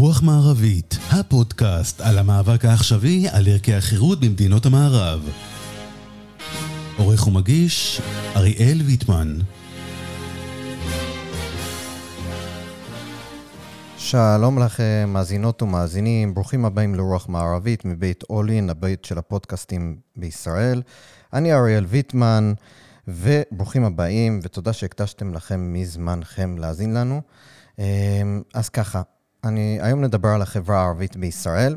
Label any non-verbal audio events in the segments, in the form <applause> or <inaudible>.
רוח מערבית, הפודקאסט על המאבק העכשווי על ערכי החירות במדינות המערב. עורך ומגיש, אריאל ויטמן. שלום לכם, מאזינות ומאזינים, ברוכים הבאים לרוח מערבית מבית אולין, הבית של הפודקאסטים בישראל. אני אריאל ויטמן, וברוכים הבאים, ותודה שהקדשתם לכם מזמנכם להאזין לנו. אמ, אז ככה, אני, היום נדבר על החברה הערבית בישראל,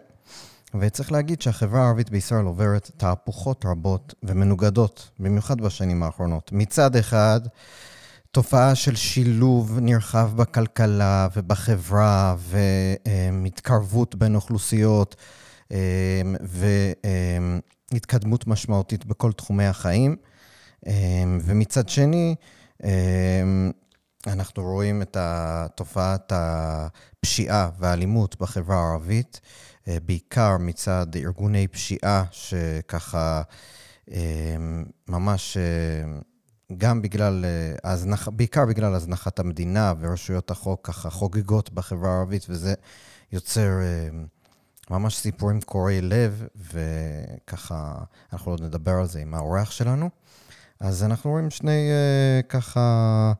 וצריך להגיד שהחברה הערבית בישראל עוברת תהפוכות רבות ומנוגדות, במיוחד בשנים האחרונות. מצד אחד, תופעה של שילוב נרחב בכלכלה ובחברה והתקרבות בין אוכלוסיות אמ, והתקדמות משמעותית בכל תחומי החיים. אמ, ומצד שני, אנחנו רואים את תופעת הפשיעה והאלימות בחברה הערבית, אה, בעיקר מצד ארגוני פשיעה שככה אה, ממש, אה, גם בגלל, הזנח, בעיקר בגלל הזנחת המדינה ורשויות החוק ככה חוגגות בחברה הערבית, וזה יוצר ממש סיפורים קורעי לב, וככה, אנחנו עוד נדבר על זה עם האורח שלנו. אז אנחנו רואים שני ככה...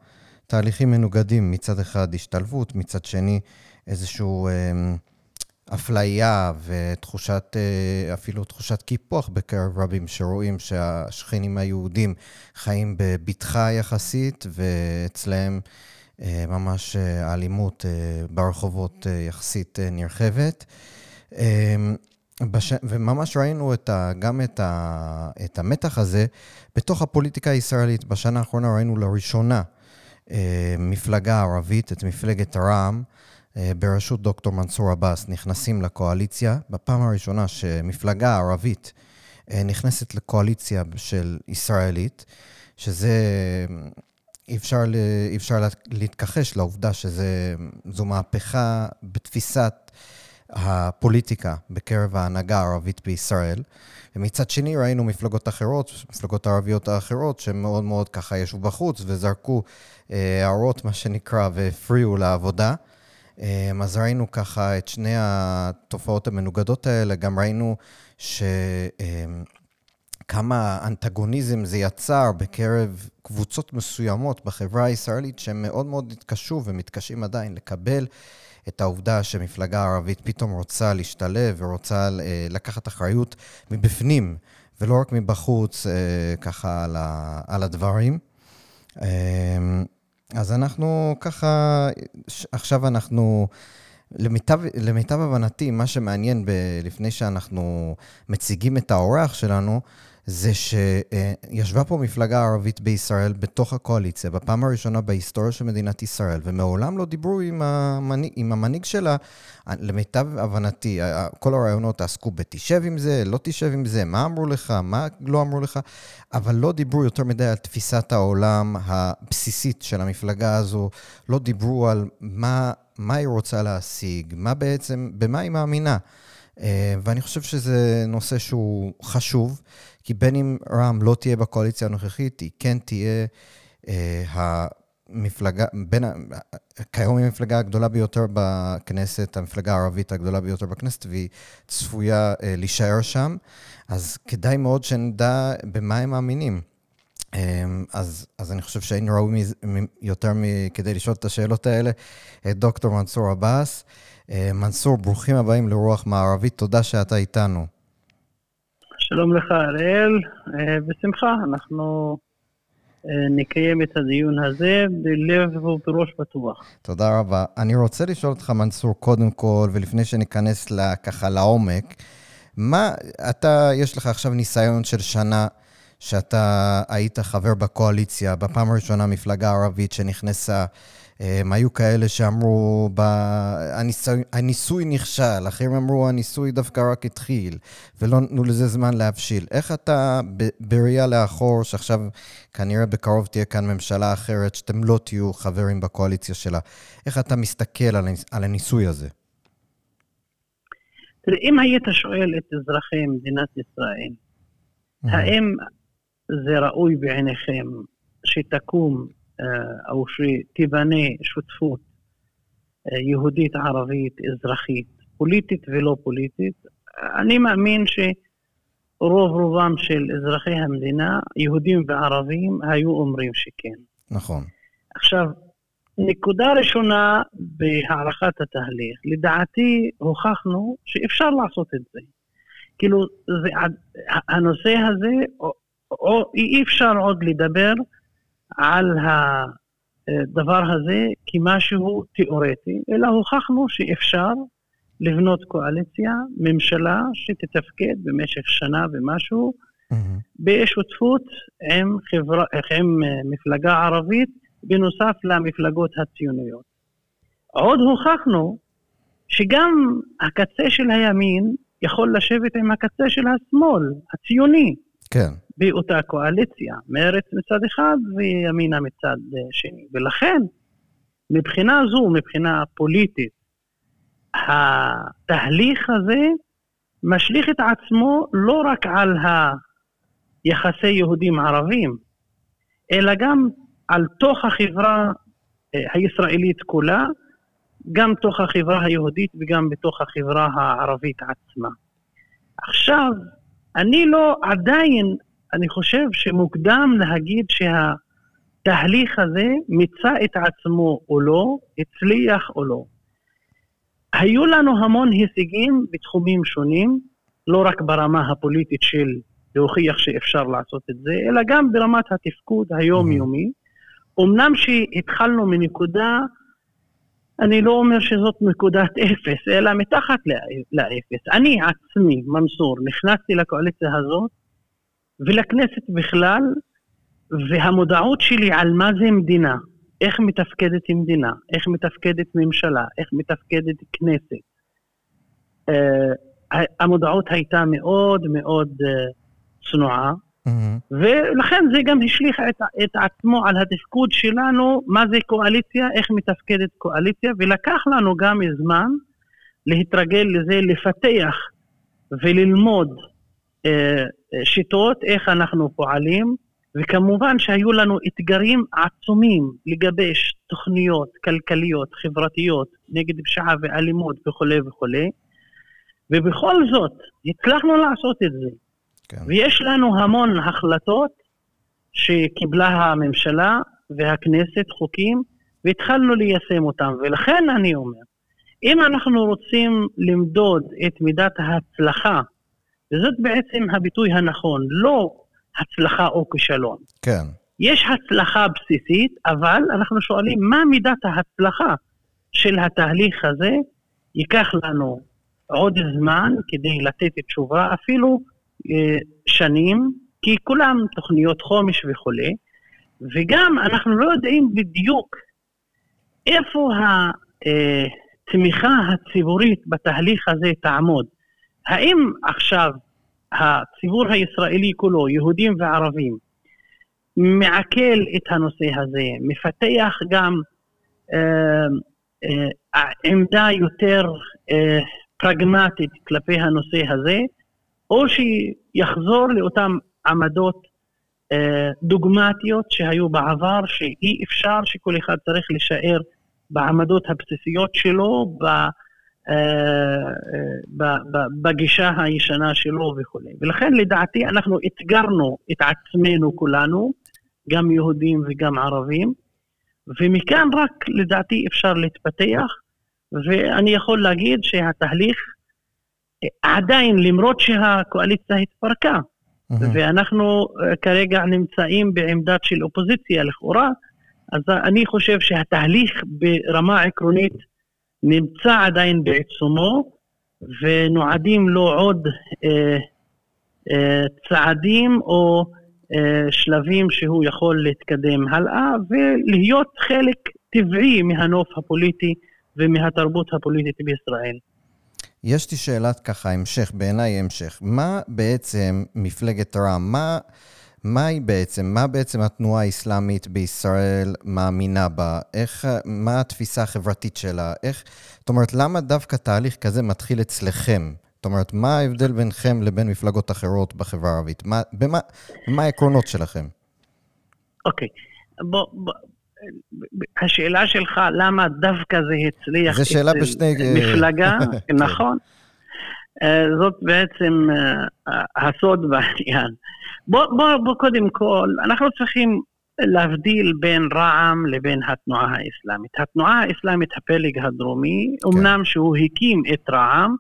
תהליכים מנוגדים, מצד אחד השתלבות, מצד שני איזושהי אה, אפליה ותחושת, אה, אפילו תחושת קיפוח בקרב רבים שרואים שהשכנים היהודים חיים בבטחה יחסית, ואצלהם אה, ממש אה, האלימות אה, ברחובות אה, יחסית אה, נרחבת. אה, בש... וממש ראינו את ה... גם את, ה... את המתח הזה בתוך הפוליטיקה הישראלית. בשנה האחרונה ראינו לראשונה מפלגה ערבית, את מפלגת רע"מ, אה, בראשות דוקטור מנסור עבאס, נכנסים לקואליציה. בפעם הראשונה שמפלגה ערבית אה, נכנסת לקואליציה של ישראלית, שזה... אי אפשר, אפשר להתכחש לעובדה שזו מהפכה בתפיסת הפוליטיקה בקרב ההנהגה הערבית בישראל. ומצד שני ראינו מפלגות אחרות, מפלגות ערביות האחרות, שמאוד מאוד ככה ישבו בחוץ זרקו אה, הערות, מה שנקרא, והפריעו לעבודה. אה, אז ראינו ככה את שני התופעות המנוגדות האלה, גם ראינו שכמה אה, אנטגוניזם זה יצר בקרב קבוצות מסוימות בחברה הישראלית, שהם מאוד מאוד התקשו ומתקשים עדיין לקבל את העובדה שמפלגה ערבית פתאום רוצה להשתלב ורוצה לקחת אחריות מבפנים, ולא רק מבחוץ, ככה על הדברים. אז אנחנו ככה, עכשיו אנחנו, למיטב, למיטב הבנתי, מה שמעניין ב, לפני שאנחנו מציגים את האורח שלנו, זה שישבה פה מפלגה ערבית בישראל בתוך הקואליציה, בפעם הראשונה בהיסטוריה של מדינת ישראל, ומעולם לא דיברו עם המנהיג, עם המנהיג שלה. למיטב הבנתי, כל הרעיונות עסקו בתשב עם זה, לא תשב עם זה, מה אמרו לך, מה לא אמרו לך, אבל לא דיברו יותר מדי על תפיסת העולם הבסיסית של המפלגה הזו, לא דיברו על מה, מה היא רוצה להשיג, מה בעצם, במה היא מאמינה. אה, ואני חושב שזה נושא שהוא חשוב. כי בין אם רע"מ לא תהיה בקואליציה הנוכחית, היא כן תהיה אה, המפלגה, בין, כיום היא המפלגה הגדולה ביותר בכנסת, המפלגה הערבית הגדולה ביותר בכנסת, והיא צפויה אה, להישאר שם. אז כדאי מאוד שנדע במה הם מאמינים. אז, אז אני חושב שאין ראוי יותר מכדי לשאול את השאלות האלה את דוקטור מנסור עבאס. אה, מנסור, ברוכים הבאים לרוח מערבית, תודה שאתה איתנו. שלום לך, אראל. אה, בשמחה, אנחנו אה, נקיים את הדיון הזה בלב ובראש פתוח. תודה רבה. אני רוצה לשאול אותך, מנסור, קודם כל, ולפני שניכנס ככה לעומק, מה, אתה, יש לך עכשיו ניסיון של שנה שאתה היית חבר בקואליציה, בפעם הראשונה מפלגה ערבית שנכנסה הם היו כאלה שאמרו, הניסוי, הניסוי נכשל, אחרים אמרו, הניסוי דווקא רק התחיל, ולא נתנו לזה זמן להבשיל. איך אתה, בראייה לאחור, שעכשיו כנראה בקרוב תהיה כאן ממשלה אחרת, שאתם לא תהיו חברים בקואליציה שלה, איך אתה מסתכל על, על הניסוי הזה? תראה, אם היית שואל את אזרחי מדינת ישראל, האם זה ראוי בעיניכם שתקום אה, או שתיבנה שותפות אה, יהודית, ערבית, אזרחית, פוליטית ולא פוליטית. אני מאמין שרוב רובם של אזרחי המדינה, יהודים וערבים, היו אומרים שכן. נכון. עכשיו, נקודה ראשונה בהערכת התהליך, לדעתי הוכחנו שאפשר לעשות את זה. כאילו, זה, הנושא הזה, או, או, אי אפשר עוד לדבר על הדבר הזה כמשהו תיאורטי, אלא הוכחנו שאפשר לבנות קואליציה, ממשלה שתתפקד במשך שנה ומשהו, mm-hmm. בשותפות עם, חברה, עם מפלגה ערבית, בנוסף למפלגות הציוניות. עוד הוכחנו שגם הקצה של הימין יכול לשבת עם הקצה של השמאל, הציוני. כן. באותה קואליציה, מרץ מצד אחד וימינה מצד שני. ולכן, מבחינה זו, מבחינה פוליטית, התהליך הזה משליך את עצמו לא רק על היחסי יהודים-ערבים, אלא גם על תוך החברה אה, הישראלית כולה, גם תוך החברה היהודית וגם בתוך החברה הערבית עצמה. עכשיו, אני לא, עדיין, אני חושב שמוקדם להגיד שהתהליך הזה מיצה את עצמו או לא, הצליח או לא. היו לנו המון הישגים בתחומים שונים, לא רק ברמה הפוליטית של להוכיח שאפשר לעשות את זה, אלא גם ברמת התפקוד היומיומי. אמנם שהתחלנו מנקודה, אני לא אומר שזאת נקודת אפס, אלא מתחת לאפס. אני עצמי, מנסור, נכנסתי לקואליציה הזאת ולכנסת בכלל, והמודעות שלי על מה זה מדינה, איך מתפקדת מדינה, איך מתפקדת ממשלה, איך מתפקדת כנסת. Uh, המודעות הייתה מאוד מאוד uh, צנועה, mm-hmm. ולכן זה גם השליך את, את עצמו על התפקוד שלנו, מה זה קואליציה, איך מתפקדת קואליציה, ולקח לנו גם זמן להתרגל לזה, לפתח וללמוד uh, שיטות, איך אנחנו פועלים. וכמובן שהיו לנו אתגרים עצומים לגבש תוכניות כלכליות, חברתיות, נגד פשיעה ואלימות וכולי וכולי, ובכל זאת הצלחנו לעשות את זה. כן. ויש לנו המון החלטות שקיבלה הממשלה והכנסת, חוקים, והתחלנו ליישם אותם. ולכן אני אומר, אם אנחנו רוצים למדוד את מידת ההצלחה, וזאת בעצם הביטוי הנכון, לא הצלחה או כישלון. כן. יש הצלחה בסיסית, אבל אנחנו שואלים מה מידת ההצלחה של התהליך הזה. ייקח לנו עוד זמן כדי לתת תשובה, אפילו שנים, כי כולם תוכניות חומש וכולי, וגם אנחנו לא יודעים בדיוק איפה התמיכה אה, הציבורית בתהליך הזה תעמוד. האם עכשיו הציבור הישראלי כולו, יהודים וערבים, מעכל את הנושא הזה, מפתח גם אה, אה, עמדה יותר אה, פרגמטית כלפי הנושא הזה, או שיחזור לאותן עמדות אה, דוגמטיות שהיו בעבר, שאי אפשר שכל אחד צריך להישאר בעמדות הבסיסיות שלו, ב, בגישה הישנה שלו וכולי. ולכן לדעתי אנחנו אתגרנו את עצמנו כולנו, גם יהודים וגם ערבים, ומכאן רק לדעתי אפשר להתפתח, ואני יכול להגיד שהתהליך עדיין, למרות שהקואליציה התפרקה. ואנחנו אה, כרגע נמצאים בעמדת של אופוזיציה לכאורה, אז אני חושב שהתהליך ברמה עקרונית נמצא עדיין בעיצומו, ונועדים לו עוד אה, אה, צעדים או אה, שלבים שהוא יכול להתקדם הלאה, ולהיות חלק טבעי מהנוף הפוליטי ומהתרבות הפוליטית בישראל. יש לי שאלת ככה, המשך, בעיניי המשך. מה בעצם מפלגת רע"מ, מה... מה היא בעצם, מה בעצם התנועה האסלאמית בישראל מאמינה בה? איך, מה התפיסה החברתית שלה? איך, זאת אומרת, למה דווקא תהליך כזה מתחיל אצלכם? זאת אומרת, מה ההבדל בינכם לבין מפלגות אחרות בחברה הערבית? מה, במה, מה העקרונות שלכם? אוקיי, okay. בוא, בוא, השאלה שלך, למה דווקא זה הצליח זה שאלה בשני... מפלגה, <laughs> כן. נכון. אה, זאת בעצם אה, הסוד בעניין. בוא, בוא, בוא קודם כל, אנחנו צריכים להבדיל בין רע"מ לבין התנועה האסלאמית. התנועה האסלאמית, הפלג הדרומי, כן. אמנם שהוא הקים את רע"מ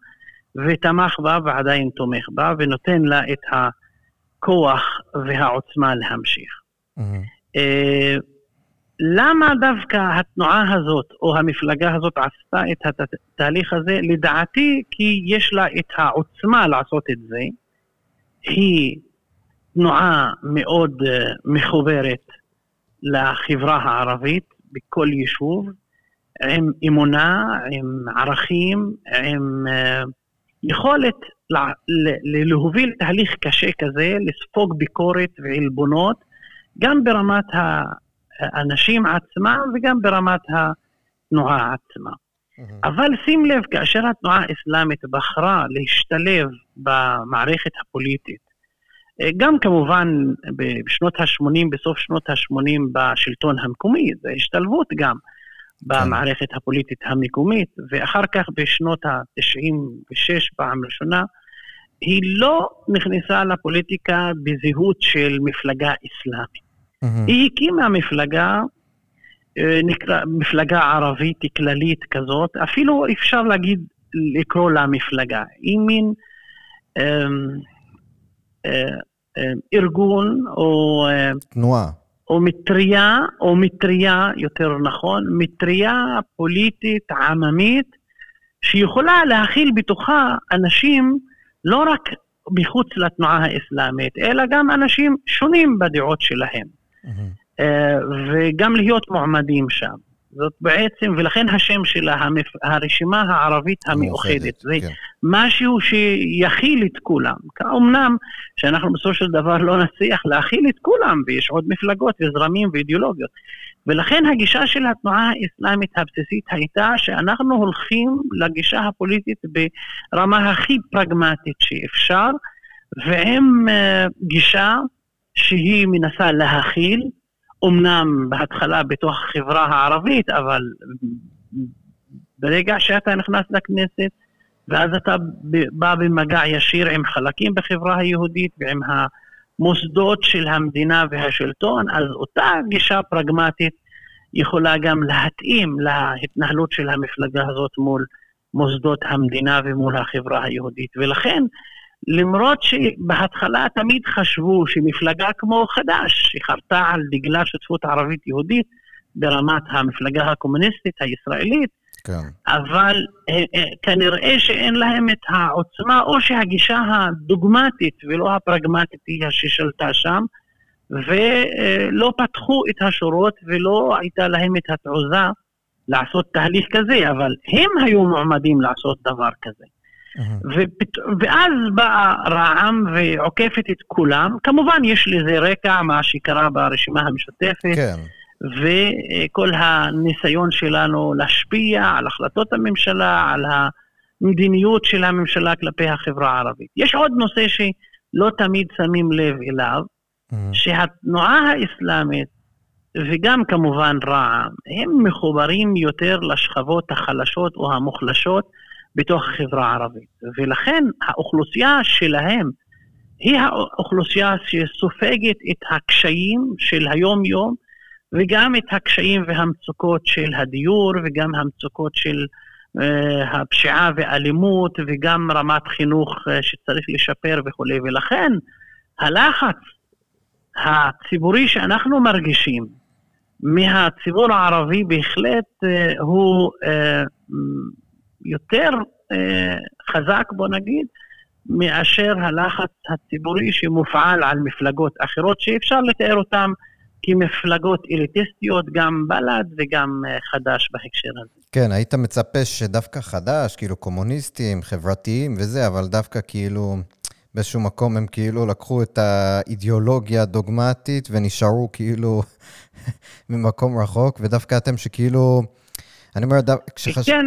ותמך בה ועדיין תומך בה ונותן לה את הכוח והעוצמה להמשיך. Mm-hmm. למה דווקא התנועה הזאת או המפלגה הזאת עשתה את התהליך הזה? לדעתי כי יש לה את העוצמה לעשות את זה. היא תנועה מאוד uh, מחוברת לחברה הערבית בכל יישוב, עם אמונה, עם ערכים, עם uh, יכולת לה, להוביל תהליך קשה כזה, לספוג ביקורת ועלבונות, גם ברמת האנשים עצמם וגם ברמת התנועה עצמה. אבל שים לב, כאשר התנועה האסלאמית בחרה להשתלב במערכת הפוליטית, גם כמובן בשנות ה-80, בסוף שנות ה-80 בשלטון המקומי, זו השתלבות גם במערכת הפוליטית המקומית, ואחר כך בשנות ה-96 פעם ראשונה, היא לא נכנסה לפוליטיקה בזהות של מפלגה אסלאמית. Mm-hmm. היא הקימה מפלגה, אה, נקרא, מפלגה ערבית כללית כזאת, אפילו אפשר להגיד, לקרוא לה מפלגה. היא מין אה, אה, אה, ארגון או... אה, תנועה. או מטריה, או מטריה, יותר נכון, מטריה פוליטית עממית, שיכולה להכיל בתוכה אנשים לא רק מחוץ לתנועה האסלאמית, אלא גם אנשים שונים בדעות שלהם. אה, וגם להיות מועמדים שם. זאת בעצם, ולכן השם שלה, המפ... הרשימה הערבית המאוחדת, זה כן. משהו שיכיל את כולם. אמנם שאנחנו בסופו של דבר לא נצליח להכיל את כולם, ויש עוד מפלגות וזרמים ואידיאולוגיות. ולכן הגישה של התנועה האסלאמית הבסיסית הייתה שאנחנו הולכים לגישה הפוליטית ברמה הכי פרגמטית שאפשר, ועם uh, גישה שהיא מנסה להכיל, אמנם בהתחלה בתוך החברה הערבית, אבל ברגע שאתה נכנס לכנסת, ואז אתה בא במגע ישיר עם חלקים בחברה היהודית ועם המוסדות של המדינה והשלטון, אז אותה גישה פרגמטית יכולה גם להתאים להתנהלות של המפלגה הזאת מול מוסדות המדינה ומול החברה היהודית. ולכן למרות שבהתחלה תמיד חשבו שמפלגה כמו חד"ש, שחרתה על דגלה שותפות ערבית-יהודית ברמת המפלגה הקומוניסטית הישראלית, כן. אבל אה, אה, כנראה שאין להם את העוצמה, או שהגישה הדוגמטית ולא הפרגמטית היא ששלטה שם, ולא פתחו את השורות ולא הייתה להם את התעוזה לעשות תהליך כזה, אבל הם היו מועמדים לעשות דבר כזה. ופת... ואז באה רע"מ ועוקפת את כולם. כמובן, יש לזה רקע, מה שקרה ברשימה המשותפת. כן. וכל הניסיון שלנו להשפיע על החלטות הממשלה, על המדיניות של הממשלה כלפי החברה הערבית. יש עוד נושא שלא תמיד שמים לב אליו, mm-hmm. שהתנועה האסלאמית וגם כמובן רע"מ, הם מחוברים יותר לשכבות החלשות או המוחלשות בתוך החברה הערבית. ולכן האוכלוסייה שלהם היא האוכלוסייה שסופגת את הקשיים של היום-יום וגם את הקשיים והמצוקות של הדיור וגם המצוקות של uh, הפשיעה ואלימות וגם רמת חינוך uh, שצריך לשפר וכולי. ולכן הלחץ הציבורי שאנחנו מרגישים מהציבור הערבי בהחלט uh, הוא uh, יותר אה, חזק, בוא נגיד, מאשר הלחץ הציבורי שמופעל על מפלגות אחרות, שאפשר לתאר אותן כמפלגות אליטיסטיות, גם בל"ד וגם אה, חד"ש בהקשר הזה. כן, היית מצפה שדווקא חד"ש, כאילו קומוניסטים, חברתיים וזה, אבל דווקא כאילו... באיזשהו מקום הם כאילו לקחו את האידיאולוגיה הדוגמטית ונשארו כאילו <laughs> ממקום רחוק, ודווקא אתם שכאילו, אני אומר, כשחש... כן.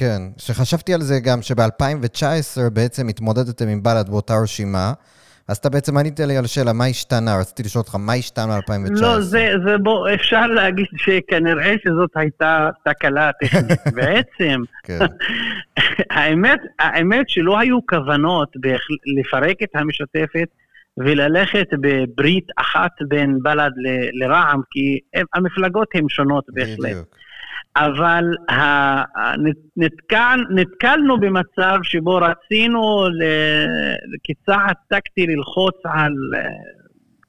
כן, שחשבתי על זה גם שב-2019 בעצם התמודדתם עם בל"ד באותה רשימה, אז אתה בעצם ענית לי על השאלה, מה השתנה? רציתי לשאול אותך, מה השתנה ב-2019? לא, זה, זה בוא, אפשר להגיד שכנראה שזאת הייתה תקלה טכנית. <laughs> בעצם, כן. <laughs> האמת, האמת שלא היו כוונות לפרק את המשותפת וללכת בברית אחת בין בל"ד לרע"מ, כי המפלגות הן שונות בהחלט. בדיוק. אבל נתקל, נתקלנו במצב שבו רצינו כצעד טקטי ללחוץ על אה,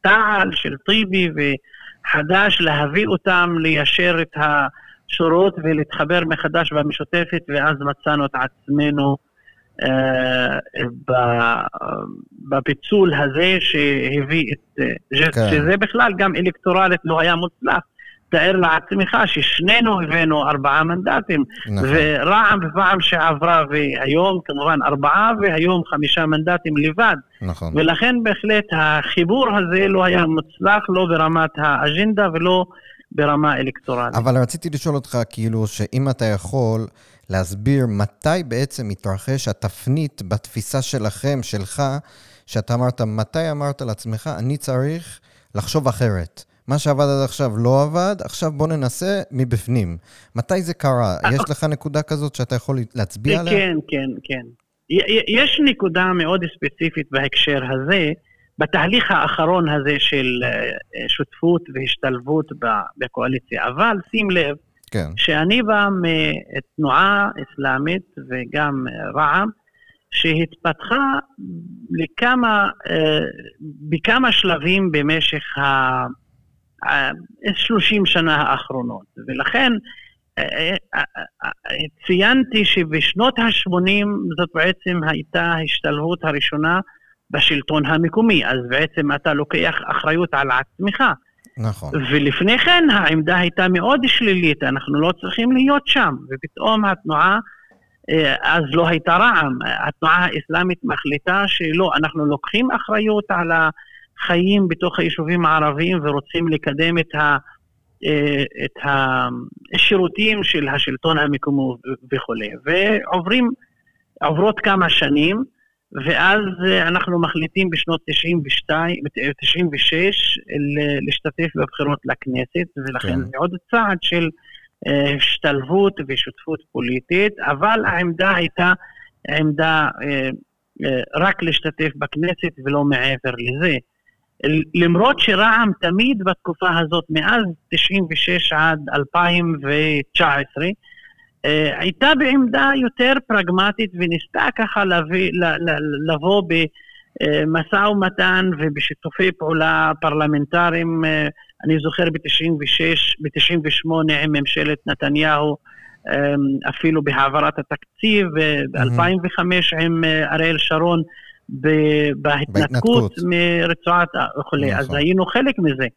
תע"ל של טיבי וחד"ש, להביא אותם ליישר את השורות ולהתחבר מחדש במשותפת, ואז מצאנו את עצמנו אה, בפיצול הזה שהביא את... אה, כן. שזה בכלל גם אלקטורלית לא היה מוצלח. תאר לעצמך ששנינו הבאנו ארבעה מנדטים, נכון. ורע"מ בפעם שעברה והיום כמובן ארבעה והיום חמישה מנדטים לבד. נכון. ולכן בהחלט החיבור הזה לא היה מוצלח לא ברמת האג'נדה ולא ברמה אלקטורלית. אבל רציתי לשאול אותך, כאילו, שאם אתה יכול להסביר מתי בעצם התרחש התפנית בתפיסה שלכם, שלך, שאתה אמרת, מתי אמרת לעצמך, אני צריך לחשוב אחרת. מה שעבד עד עכשיו לא עבד, עכשיו בוא ננסה מבפנים. מתי זה קרה? אה, יש לך נקודה כזאת שאתה יכול להצביע עליה? כן, כן, כן. יש נקודה מאוד ספציפית בהקשר הזה, בתהליך האחרון הזה של אה, שותפות והשתלבות בקואליציה. אבל שים לב, כן. שאני בא מתנועה אסלאמית וגם רע"מ, שהתפתחה לכמה, אה, בכמה שלבים במשך. 30 שנה האחרונות. ולכן אה, אה, אה, ציינתי שבשנות ה-80 זאת בעצם הייתה ההשתלבות הראשונה בשלטון המקומי, אז בעצם אתה לוקח אחריות על עצמך. נכון. ולפני כן העמדה הייתה מאוד שלילית, אנחנו לא צריכים להיות שם, ופתאום התנועה, אז לא הייתה רע"מ, התנועה האסלאמית מחליטה שלא, אנחנו לוקחים אחריות על ה... חיים בתוך היישובים הערביים ורוצים לקדם את, ה, אה, את השירותים של השלטון המקומי וכולי. ועוברים, עוברות כמה שנים, ואז אנחנו מחליטים בשנות 92, 96 להשתתף בבחירות לכנסת, ולכן כן. זה עוד צעד של אה, השתלבות ושותפות פוליטית, אבל העמדה הייתה עמדה אה, רק להשתתף בכנסת ולא מעבר לזה. למרות שרע"מ תמיד בתקופה הזאת, מאז 96 עד 2019, אה, הייתה בעמדה יותר פרגמטית וניסתה ככה לבוא, לבוא במשא ומתן ובשיתופי פעולה פרלמנטריים. אה, אני זוכר ב-96, ב-98 עם ממשלת נתניהו, אה, אפילו בהעברת התקציב, ב-2005 עם אריאל שרון. בהתנתקות מרצועת וכולי, אז נכון. היינו חלק מזה.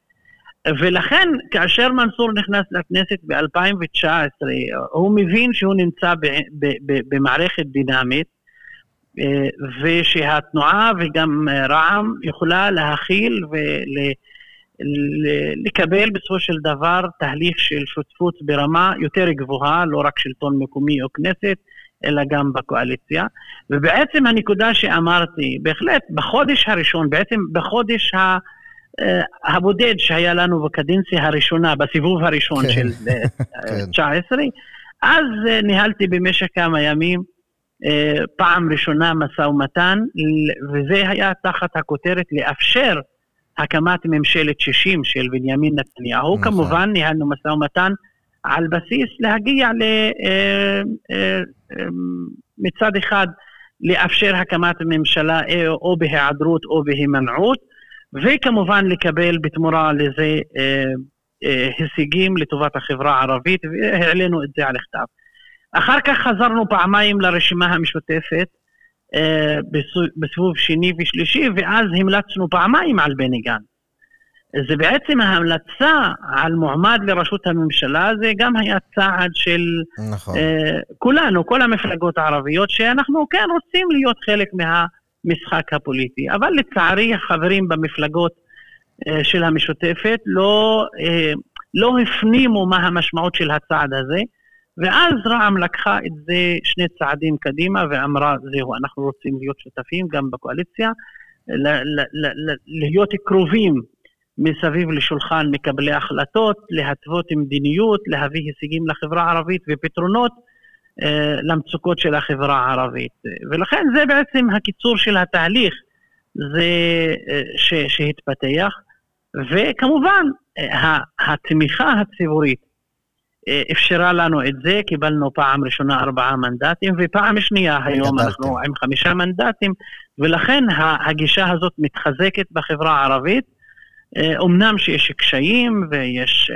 ולכן, כאשר מנסור נכנס לכנסת ב-2019, הוא מבין שהוא נמצא במערכת דינמית, אה, ושהתנועה וגם רע"מ יכולה להכיל ולקבל בסופו של דבר תהליך של שותפות ברמה יותר גבוהה, לא רק שלטון מקומי או כנסת, אלא גם בקואליציה. ובעצם הנקודה שאמרתי, בהחלט בחודש הראשון, בעצם בחודש ה... אה, הבודד שהיה לנו בקדנציה הראשונה, בסיבוב הראשון כן. של 19, אה, <laughs> כן. אז אה, ניהלתי במשך כמה ימים פעם ראשונה משא ומתן, וזה היה תחת הכותרת לאפשר הקמת ממשלת 60 של בנימין נתניהו. נכון. כמובן, ניהלנו משא ומתן על בסיס להגיע ל... מצד אחד לאפשר הקמת ממשלה אה, או בהיעדרות או בהימנעות, וכמובן לקבל בתמורה לזה אה, אה, הישגים לטובת החברה הערבית, והעלינו את זה על הכתב. אחר כך חזרנו פעמיים לרשימה המשותפת בסיבוב שני ושלישי, ואז המלצנו פעמיים על בני גנץ. זה בעצם ההמלצה על מועמד לראשות הממשלה, זה גם היה צעד של נכון. uh, כולנו, כל המפלגות הערביות, שאנחנו כן רוצים להיות חלק מהמשחק הפוליטי. אבל לצערי, החברים במפלגות uh, של המשותפת לא, uh, לא הפנימו מה המשמעות של הצעד הזה, ואז רע"מ לקחה את זה שני צעדים קדימה ואמרה, זהו, אנחנו רוצים להיות שותפים גם בקואליציה. להיות קרובים מסביב לשולחן מקבלי החלטות, להתוות מדיניות, להביא הישגים לחברה הערבית ופתרונות אה, למצוקות של החברה הערבית. ולכן זה בעצם הקיצור של התהליך, זה אה, ש, שהתפתח, וכמובן התמיכה הציבורית אפשרה לנו את זה, קיבלנו פעם ראשונה ארבעה מנדטים, ופעם שנייה היום אנחנו עם חמישה מנדטים, ולכן הגישה הזאת מתחזקת בחברה הערבית. אמנם שיש קשיים ויש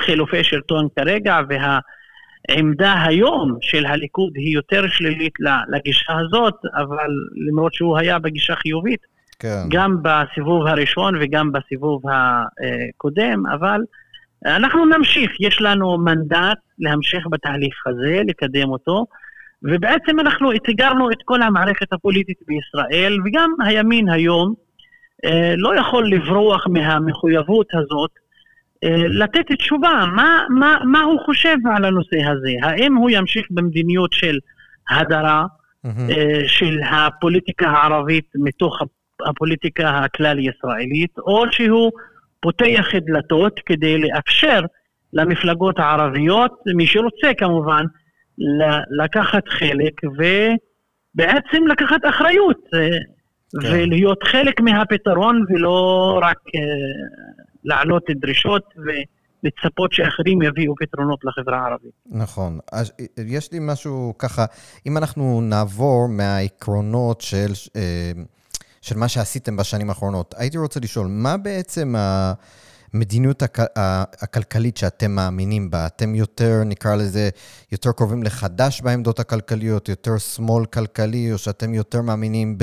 חילופי שלטון כרגע, והעמדה היום של הליכוד היא יותר שלילית לגישה הזאת, אבל למרות שהוא היה בגישה חיובית, כן. גם בסיבוב הראשון וגם בסיבוב הקודם, אבל אנחנו נמשיך, יש לנו מנדט להמשיך בתהליך הזה, לקדם אותו, ובעצם אנחנו אתגרנו את כל המערכת הפוליטית בישראל, וגם הימין היום אה, לא יכול לברוח מהמחויבות הזאת אה, לתת תשובה, מה, מה, מה הוא חושב על הנושא הזה? האם הוא ימשיך במדיניות של הדרה, mm-hmm. של הפוליטיקה הערבית מתוך הפוליטיקה הכלל-ישראלית, או שהוא פותח דלתות כדי לאפשר למפלגות הערביות, מי שרוצה כמובן, לקחת חלק ובעצם לקחת אחריות אה, כן. ולהיות חלק מהפתרון ולא רק uh, להעלות דרישות ולצפות שאחרים יביאו פתרונות לחברה הערבית. נכון. אז יש לי משהו ככה, אם אנחנו נעבור מהעקרונות של... Uh, של מה שעשיתם בשנים האחרונות. הייתי רוצה לשאול, מה בעצם המדיניות הכלכלית שאתם מאמינים בה? אתם יותר, נקרא לזה, יותר קרובים לחדש בעמדות הכלכליות, יותר שמאל כלכלי, או שאתם יותר מאמינים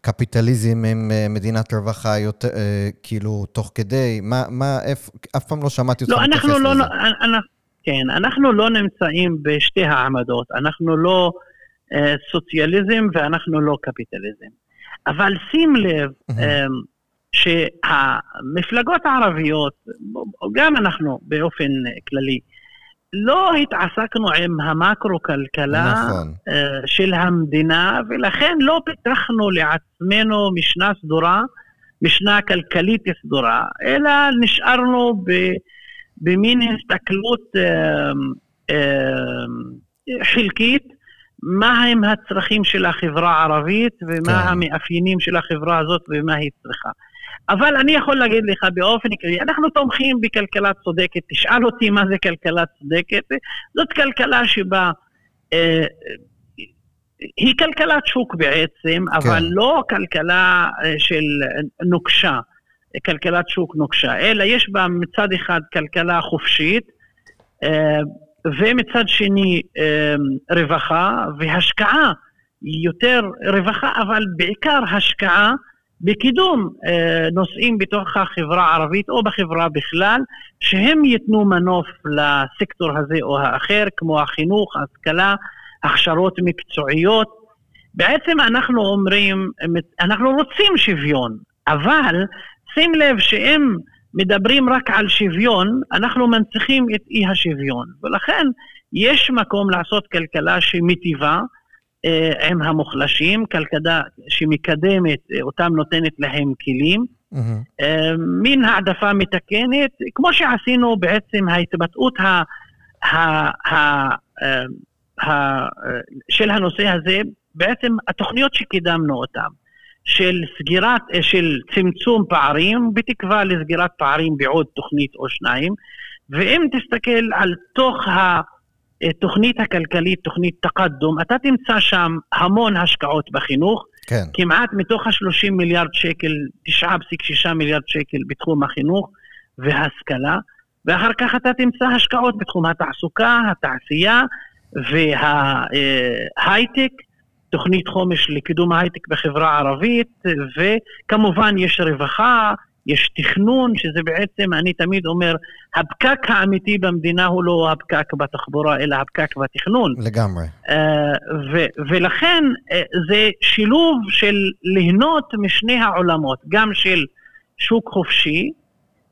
בקפיטליזם עם אה, מדינת רווחה, יותר, אה, כאילו, תוך כדי? מה, מה, אף, אף פעם לא שמעתי אותך לא, מתייחס לא, לזה. לא, אנחנו, כן, אנחנו לא נמצאים בשתי העמדות. אנחנו לא אה, סוציאליזם ואנחנו לא קפיטליזם. אבל שים לב אמ, שהמפלגות הערביות, גם אנחנו באופן כללי, לא התעסקנו עם המקרו-כלכלה נכון. אה, של המדינה, ולכן לא פיתחנו לעצמנו משנה סדורה, משנה כלכלית סדורה, אלא נשארנו במין הסתכלות אמ, אמ, חלקית מה הם הצרכים של החברה הערבית ומה כן. המאפיינים של החברה הזאת ומה היא צריכה. אבל אני יכול להגיד לך באופן כללי, אנחנו תומכים בכלכלה צודקת, תשאל אותי מה זה כלכלה צודקת, זאת כלכלה שבה, אה, היא כלכלת שוק בעצם, כן. אבל לא כלכלה אה, של נוקשה, כלכלת שוק נוקשה, אלא יש בה מצד אחד כלכלה חופשית, אה, ומצד שני רווחה והשקעה, יותר רווחה, אבל בעיקר השקעה בקידום אה, נושאים בתוך החברה הערבית או בחברה בכלל, שהם ייתנו מנוף לסקטור הזה או האחר, כמו החינוך, ההשכלה, הכשרות מקצועיות. בעצם אנחנו אומרים, אנחנו רוצים שוויון, אבל שים לב שאם מדברים רק על שוויון, אנחנו מנציחים את אי השוויון. ולכן יש מקום לעשות כלכלה שמיטיבה אה, עם המוחלשים, כלכלה שמקדמת אה, אותם, נותנת להם כלים. Mm-hmm. אה, מין העדפה מתקנת, כמו שעשינו בעצם ההתבטאות ה, ה, ה, ה, ה, של הנושא הזה, בעצם התוכניות שקידמנו אותן. של סגירת, אה, של צמצום פערים, בתקווה לסגירת פערים בעוד תוכנית או שניים. ואם תסתכל על תוך התוכנית הכלכלית, תוכנית תקדום, אתה תמצא שם המון השקעות בחינוך. כן. כמעט מתוך ה-30 מיליארד שקל, 9.6 מיליארד שקל בתחום החינוך וההשכלה, ואחר כך אתה תמצא השקעות בתחום התעסוקה, התעשייה וההייטק. תוכנית חומש לקידום ההייטק בחברה הערבית, וכמובן יש רווחה, יש תכנון, שזה בעצם, אני תמיד אומר, הפקק האמיתי במדינה הוא לא הפקק בתחבורה, אלא הפקק בתכנון. לגמרי. Uh, ו- ולכן uh, זה שילוב של ליהנות משני העולמות, גם של שוק חופשי,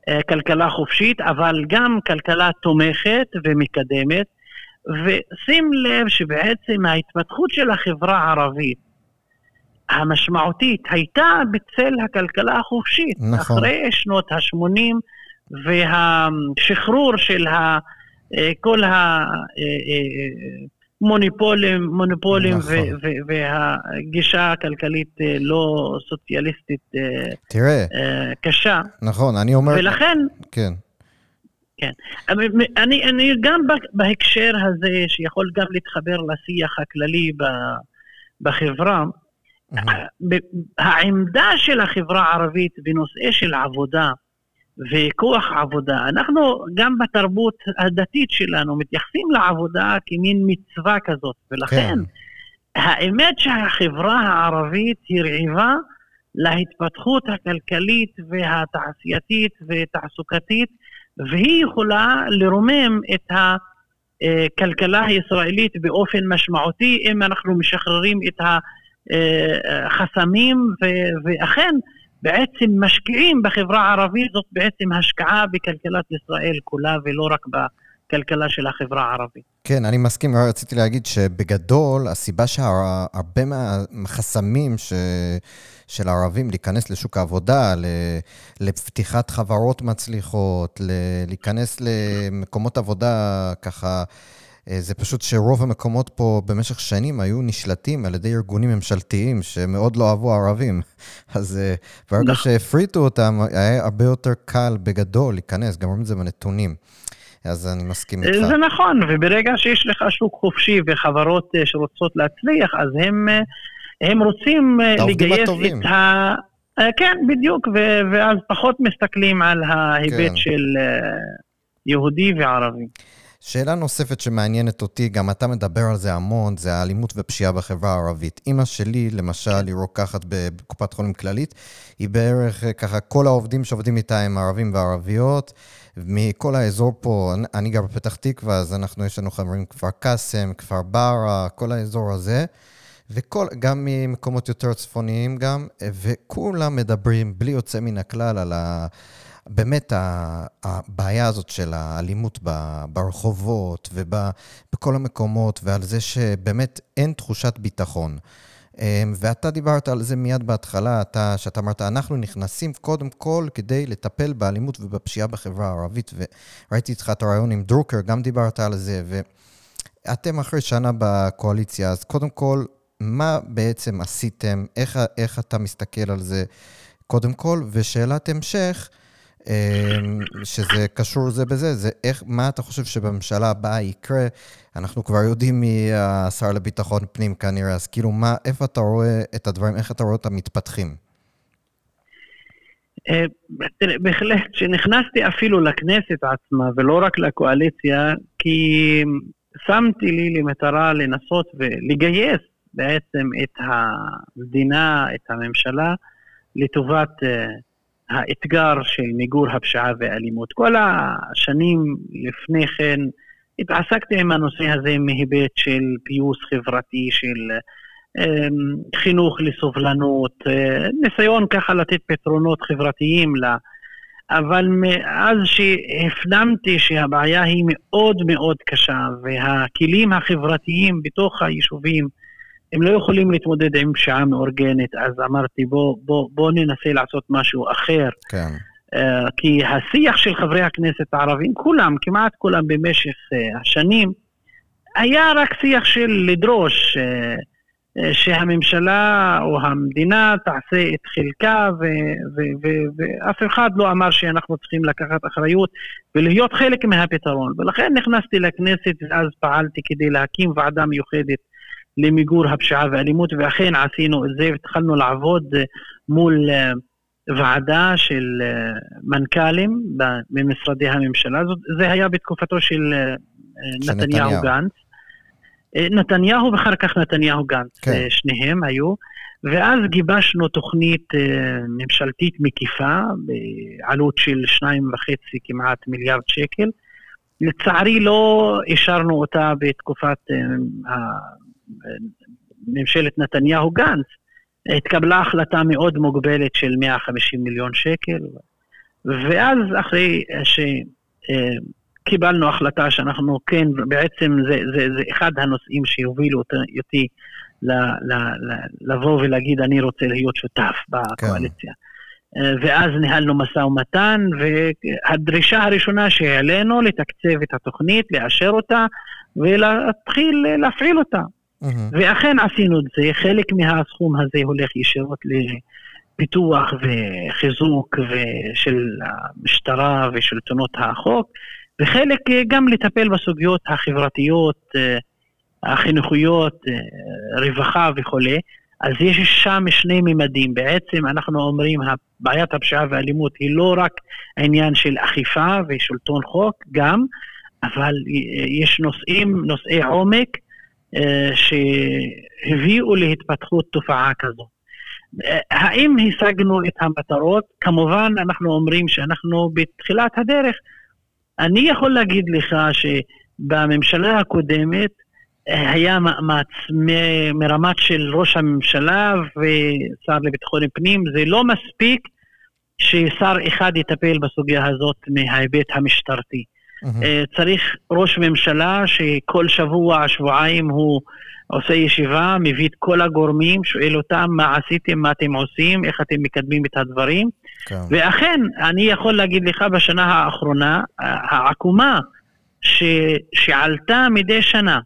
uh, כלכלה חופשית, אבל גם כלכלה תומכת ומקדמת, ושים לב שבעצם ההתפתחות של החברה הערבית, המשמעותית הייתה בצל הכלכלה החופשית. נכון. אחרי שנות ה-80 והשחרור של ה, אה, כל המוניפולים, מוניפולים נכון. ו- ו- והגישה הכלכלית אה, לא סוציאליסטית אה, תראה, אה, קשה. נכון, אני אומר... ולכן, כן, אני, אני, אני גם בהקשר הזה, שיכול גם להתחבר לשיח הכללי בחברה, העמדה של החברה הערבית בנושא של עבודה וכוח עבודה, אנחנו גם בתרבות הדתית שלנו מתייחסים לעבודה כמין מצווה כזאת, ולכן כן. האמת שהחברה הערבית הרעיבה להתפתחות הכלכלית והתעשייתית ותעסוקתית, והיא יכולה לרומם את הכלכלה הישראלית באופן משמעותי אם אנחנו משחררים את החסמים, ו- ואכן בעצם משקיעים בחברה הערבית, זאת בעצם השקעה בכלכלת ישראל כולה ולא רק בכלכלה של החברה הערבית. כן, אני מסכים, רציתי להגיד שבגדול, הסיבה שהרבה מהחסמים ש... של הערבים להיכנס לשוק העבודה. לפתיחת חברות מצליחות. להיכנס למקומות עבודה ככה, זה פשוט שרוב המקומות פה במשך שנים היו נשלטים על ידי ארגונים ממשלתיים שמאוד לא אהבו ערבים. <laughs> אז אה, ברגע נכון. שהפריטו אותם, היה הרבה יותר קל בגדול להיכנס, גם רואים את זה בנתונים. אז אני מסכים איתך. זה נכון, וברגע שיש לך שוק חופשי וחברות אה, שרוצות להצליח, אז הם, אה, הם רוצים אה, לגייס הטובים. את ה... אה, כן, בדיוק, ו- ואז פחות מסתכלים על ההיבט כן. של אה, יהודי וערבי. שאלה נוספת שמעניינת אותי, גם אתה מדבר על זה המון, זה האלימות ופשיעה בחברה הערבית. אימא שלי, למשל, היא רוקחת בקופת חולים כללית, היא בערך אה, ככה, כל העובדים שעובדים איתה הם ערבים וערביות, מכל האזור פה, אני- אני גר בפתח תקווה, אז אנחנו, יש לנו חברים כפר קאסם, כפר ברא, כל האזור הזה. וכל, גם ממקומות יותר צפוניים גם, אה, וכולם מדברים בלי יוצא מן הכלל על ה... באמת הבעיה הזאת של האלימות ברחובות ובכל המקומות, ועל זה שבאמת אין תחושת ביטחון. אמ, ואתה דיברת על זה מיד בהתחלה, אתה, שאתה אמרת, אנחנו נכנסים קודם כל כדי לטפל באלימות ובפשיעה בחברה הערבית, וראיתי איתך את הרעיון עם דרוקר, גם דיברת על זה, ואתם אחרי שנה בקואליציה, אז קודם כל, מה בעצם עשיתם, איך, איך אתה מסתכל על זה קודם כל, ושאלת המשך, שזה קשור זה בזה, זה איך, מה אתה חושב שבממשלה הבאה יקרה? אנחנו כבר יודעים מי השר לביטחון פנים כנראה, אז כאילו, מה, איפה אתה רואה את הדברים, איך אתה רואה אותם מתפתחים? אה, בהחלט, כשנכנסתי אפילו לכנסת עצמה, ולא רק לקואליציה, כי שמתי לי למטרה לנסות ולגייס בעצם את המדינה, את הממשלה, לטובת אה, האתגר של מיגור הפשיעה והאלימות. כל השנים לפני כן התעסקתי עם הנושא הזה מהיבט של פיוס חברתי, של אה, חינוך לסובלנות, אה, ניסיון ככה לתת פתרונות חברתיים ל... אבל מאז שהפנמתי שהבעיה היא מאוד מאוד קשה והכלים החברתיים בתוך היישובים הם לא יכולים להתמודד עם פשיעה מאורגנת, אז אמרתי בוא, בוא, בוא ננסה לעשות משהו אחר. כן, Uh, כי השיח של חברי הכנסת הערבים, כולם, כמעט כולם במשך uh, השנים, היה רק שיח של לדרוש uh, שהממשלה או המדינה תעשה את חלקה, ואף אחד לא אמר שאנחנו צריכים לקחת אחריות ולהיות חלק מהפתרון. ולכן נכנסתי לכנסת ואז פעלתי כדי להקים ועדה מיוחדת למיגור הפשיעה והאלימות, ואכן עשינו את זה והתחלנו לעבוד uh, מול... Uh, ועדה של אה, מנכ"לים במשרדי הממשלה, זה היה בתקופתו של אה, נתניהו. גנץ. אה, נתניהו ואחר כך נתניהו גנץ, כן. אה, שניהם היו, ואז גיבשנו תוכנית אה, ממשלתית מקיפה בעלות של שניים וחצי כמעט מיליארד שקל. לצערי לא אישרנו אותה בתקופת אה, ממשלת נתניהו גנץ. התקבלה החלטה מאוד מוגבלת של 150 מיליון שקל, ואז אחרי שקיבלנו החלטה שאנחנו כן, בעצם זה, זה, זה אחד הנושאים שהובילו אותי- אותי לבוא ולהגיד, אני רוצה להיות שותף בקואליציה. כן. ואז ניהלנו משא ומתן, והדרישה הראשונה שהעלינו, לתקצב את התוכנית, לאשר אותה, ולהתחיל להפעיל אותה. ואכן עשינו את זה, חלק מהסכום הזה הולך ישירות לפיתוח וחיזוק של המשטרה ושלטונות החוק, וחלק גם לטפל בסוגיות החברתיות, החינוכיות, רווחה וכולי. אז יש שם שני ממדים. בעצם אנחנו אומרים, בעיית הפשיעה והאלימות היא לא רק עניין של אכיפה ושלטון חוק, גם, אבל יש נושאים, נושאי עומק, אה, שהביאו להתפתחות תופעה כזו. האם השגנו את המטרות? כמובן, אנחנו אומרים שאנחנו בתחילת הדרך. אני יכול להגיד לך שבממשלה הקודמת היה מאמץ מרמת של ראש הממשלה ושר לביטחון פנים, זה לא מספיק ששר אחד יטפל בסוגיה הזאת מההיבט המשטרתי. Mm-hmm. צריך ראש ממשלה שכל שבוע, שבועיים הוא עושה ישיבה, מביא את כל הגורמים, שואל אותם מה עשיתם, מה אתם עושים, איך אתם מקדמים את הדברים. כן. ואכן, אני יכול להגיד לך בשנה האחרונה, העקומה ש, שעלתה מדי שנה,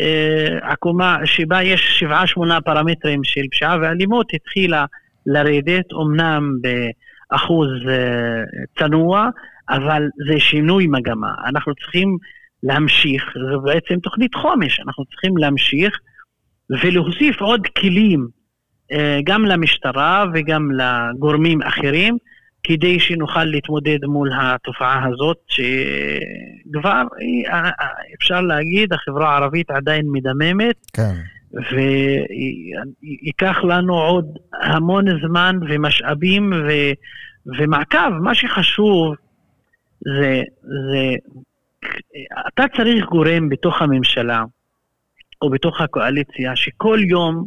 אה, עקומה שבה יש שבעה שמונה פרמטרים של פשיעה ואלימות, התחילה לרדת, אמנם באחוז צנוע, אבל זה שינוי מגמה. אנחנו צריכים להמשיך, זו בעצם תוכנית חומש, אנחנו צריכים להמשיך ולהוסיף עוד כלים אה, גם למשטרה וגם לגורמים אחרים, כדי שנוכל להתמודד מול התופעה הזאת, שכבר אה, אה, אפשר להגיד, החברה הערבית עדיין מדממת. כן. וייקח לנו עוד המון זמן ומשאבים ו, ומעקב. מה שחשוב זה, זה, אתה צריך גורם בתוך הממשלה או בתוך הקואליציה שכל יום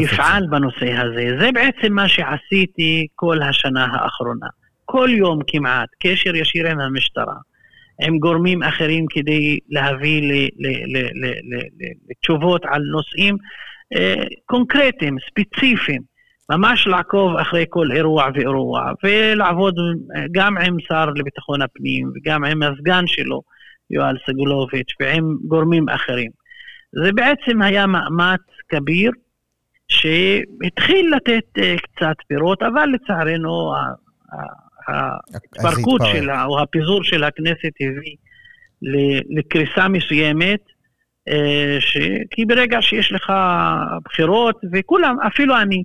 יפעל בנושא הזה. זה בעצם מה שעשיתי כל השנה האחרונה. כל יום כמעט, קשר ישיר עם המשטרה, עם גורמים אחרים כדי להביא לתשובות על נושאים אה, קונקרטיים, ספציפיים. ממש לעקוב אחרי כל אירוע ואירוע, ולעבוד גם עם שר לביטחון הפנים וגם עם הסגן שלו, יואל סגולוביץ', ועם גורמים אחרים. זה בעצם היה מאמץ כביר שהתחיל לתת אה, קצת פירות, אבל לצערנו ההתפרקות שלה, או הפיזור של הכנסת הביא לקריסה מסוימת, אה, ש... כי ברגע שיש לך בחירות, וכולם, אפילו אני,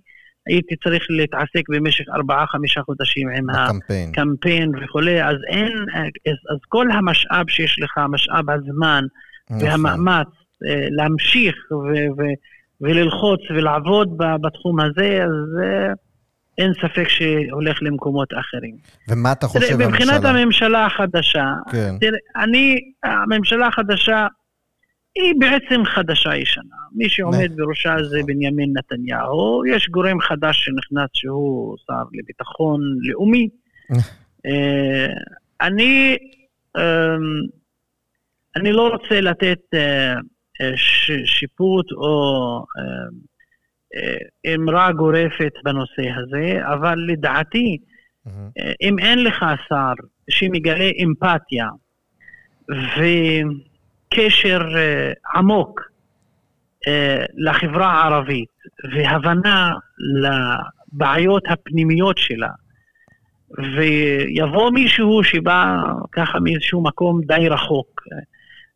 הייתי צריך להתעסק במשך ארבעה-חמישה חודשים עם הקמפיין, הקמפיין וכולי, אז אין, אז, אז כל המשאב שיש לך, משאב הזמן נכון. והמאמץ אה, להמשיך ו, ו, וללחוץ ולעבוד בתחום הזה, אז אה, אין ספק שהולך למקומות אחרים. ומה אתה חושב תראה, מבחינת הממשלה החדשה, כן. תראה, אני, הממשלה החדשה, היא בעצם חדשה ישנה. מי שעומד בראשה זה בנימין נתניהו. יש גורם חדש שנכנס שהוא שר לביטחון לאומי. אה, אני, אמ, אני לא רוצה לתת אה, אה, שיפוט או אמרה גורפת בנושא הזה, אבל לדעתי, אם אין לך שר שמגלה אמפתיה, ו... קשר אה, עמוק אה, לחברה הערבית והבנה לבעיות הפנימיות שלה, ויבוא מישהו שבא ככה מאיזשהו מקום די רחוק,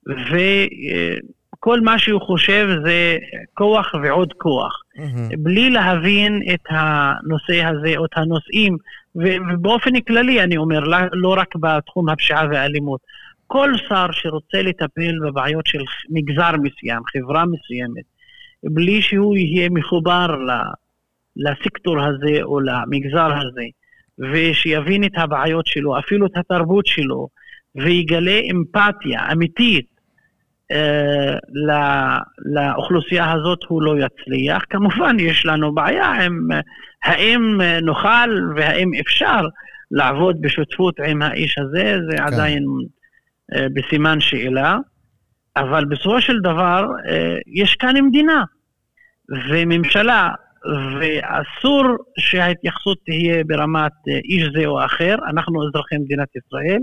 וכל מה שהוא חושב זה כוח ועוד כוח, mm-hmm. בלי להבין את הנושא הזה או את הנושאים, ובאופן כללי אני אומר, לא, לא רק בתחום הפשיעה והאלימות. כל שר שרוצה לטפל בבעיות של מגזר מסוים, חברה מסוימת, בלי שהוא יהיה מחובר לסקטור הזה או למגזר הזה, ושיבין את הבעיות שלו, אפילו את התרבות שלו, ויגלה אמפתיה אמיתית אה, לאוכלוסייה הזאת, הוא לא יצליח. כמובן, יש לנו בעיה עם האם נוכל והאם אפשר לעבוד בשותפות עם האיש הזה, זה כן. עדיין... אה, בסימן שאלה, אבל בסופו של דבר אה, יש כאן מדינה. וממשלה, ואסור שההתייחסות תהיה ברמת איש זה או אחר, אנחנו אזרחי מדינת ישראל.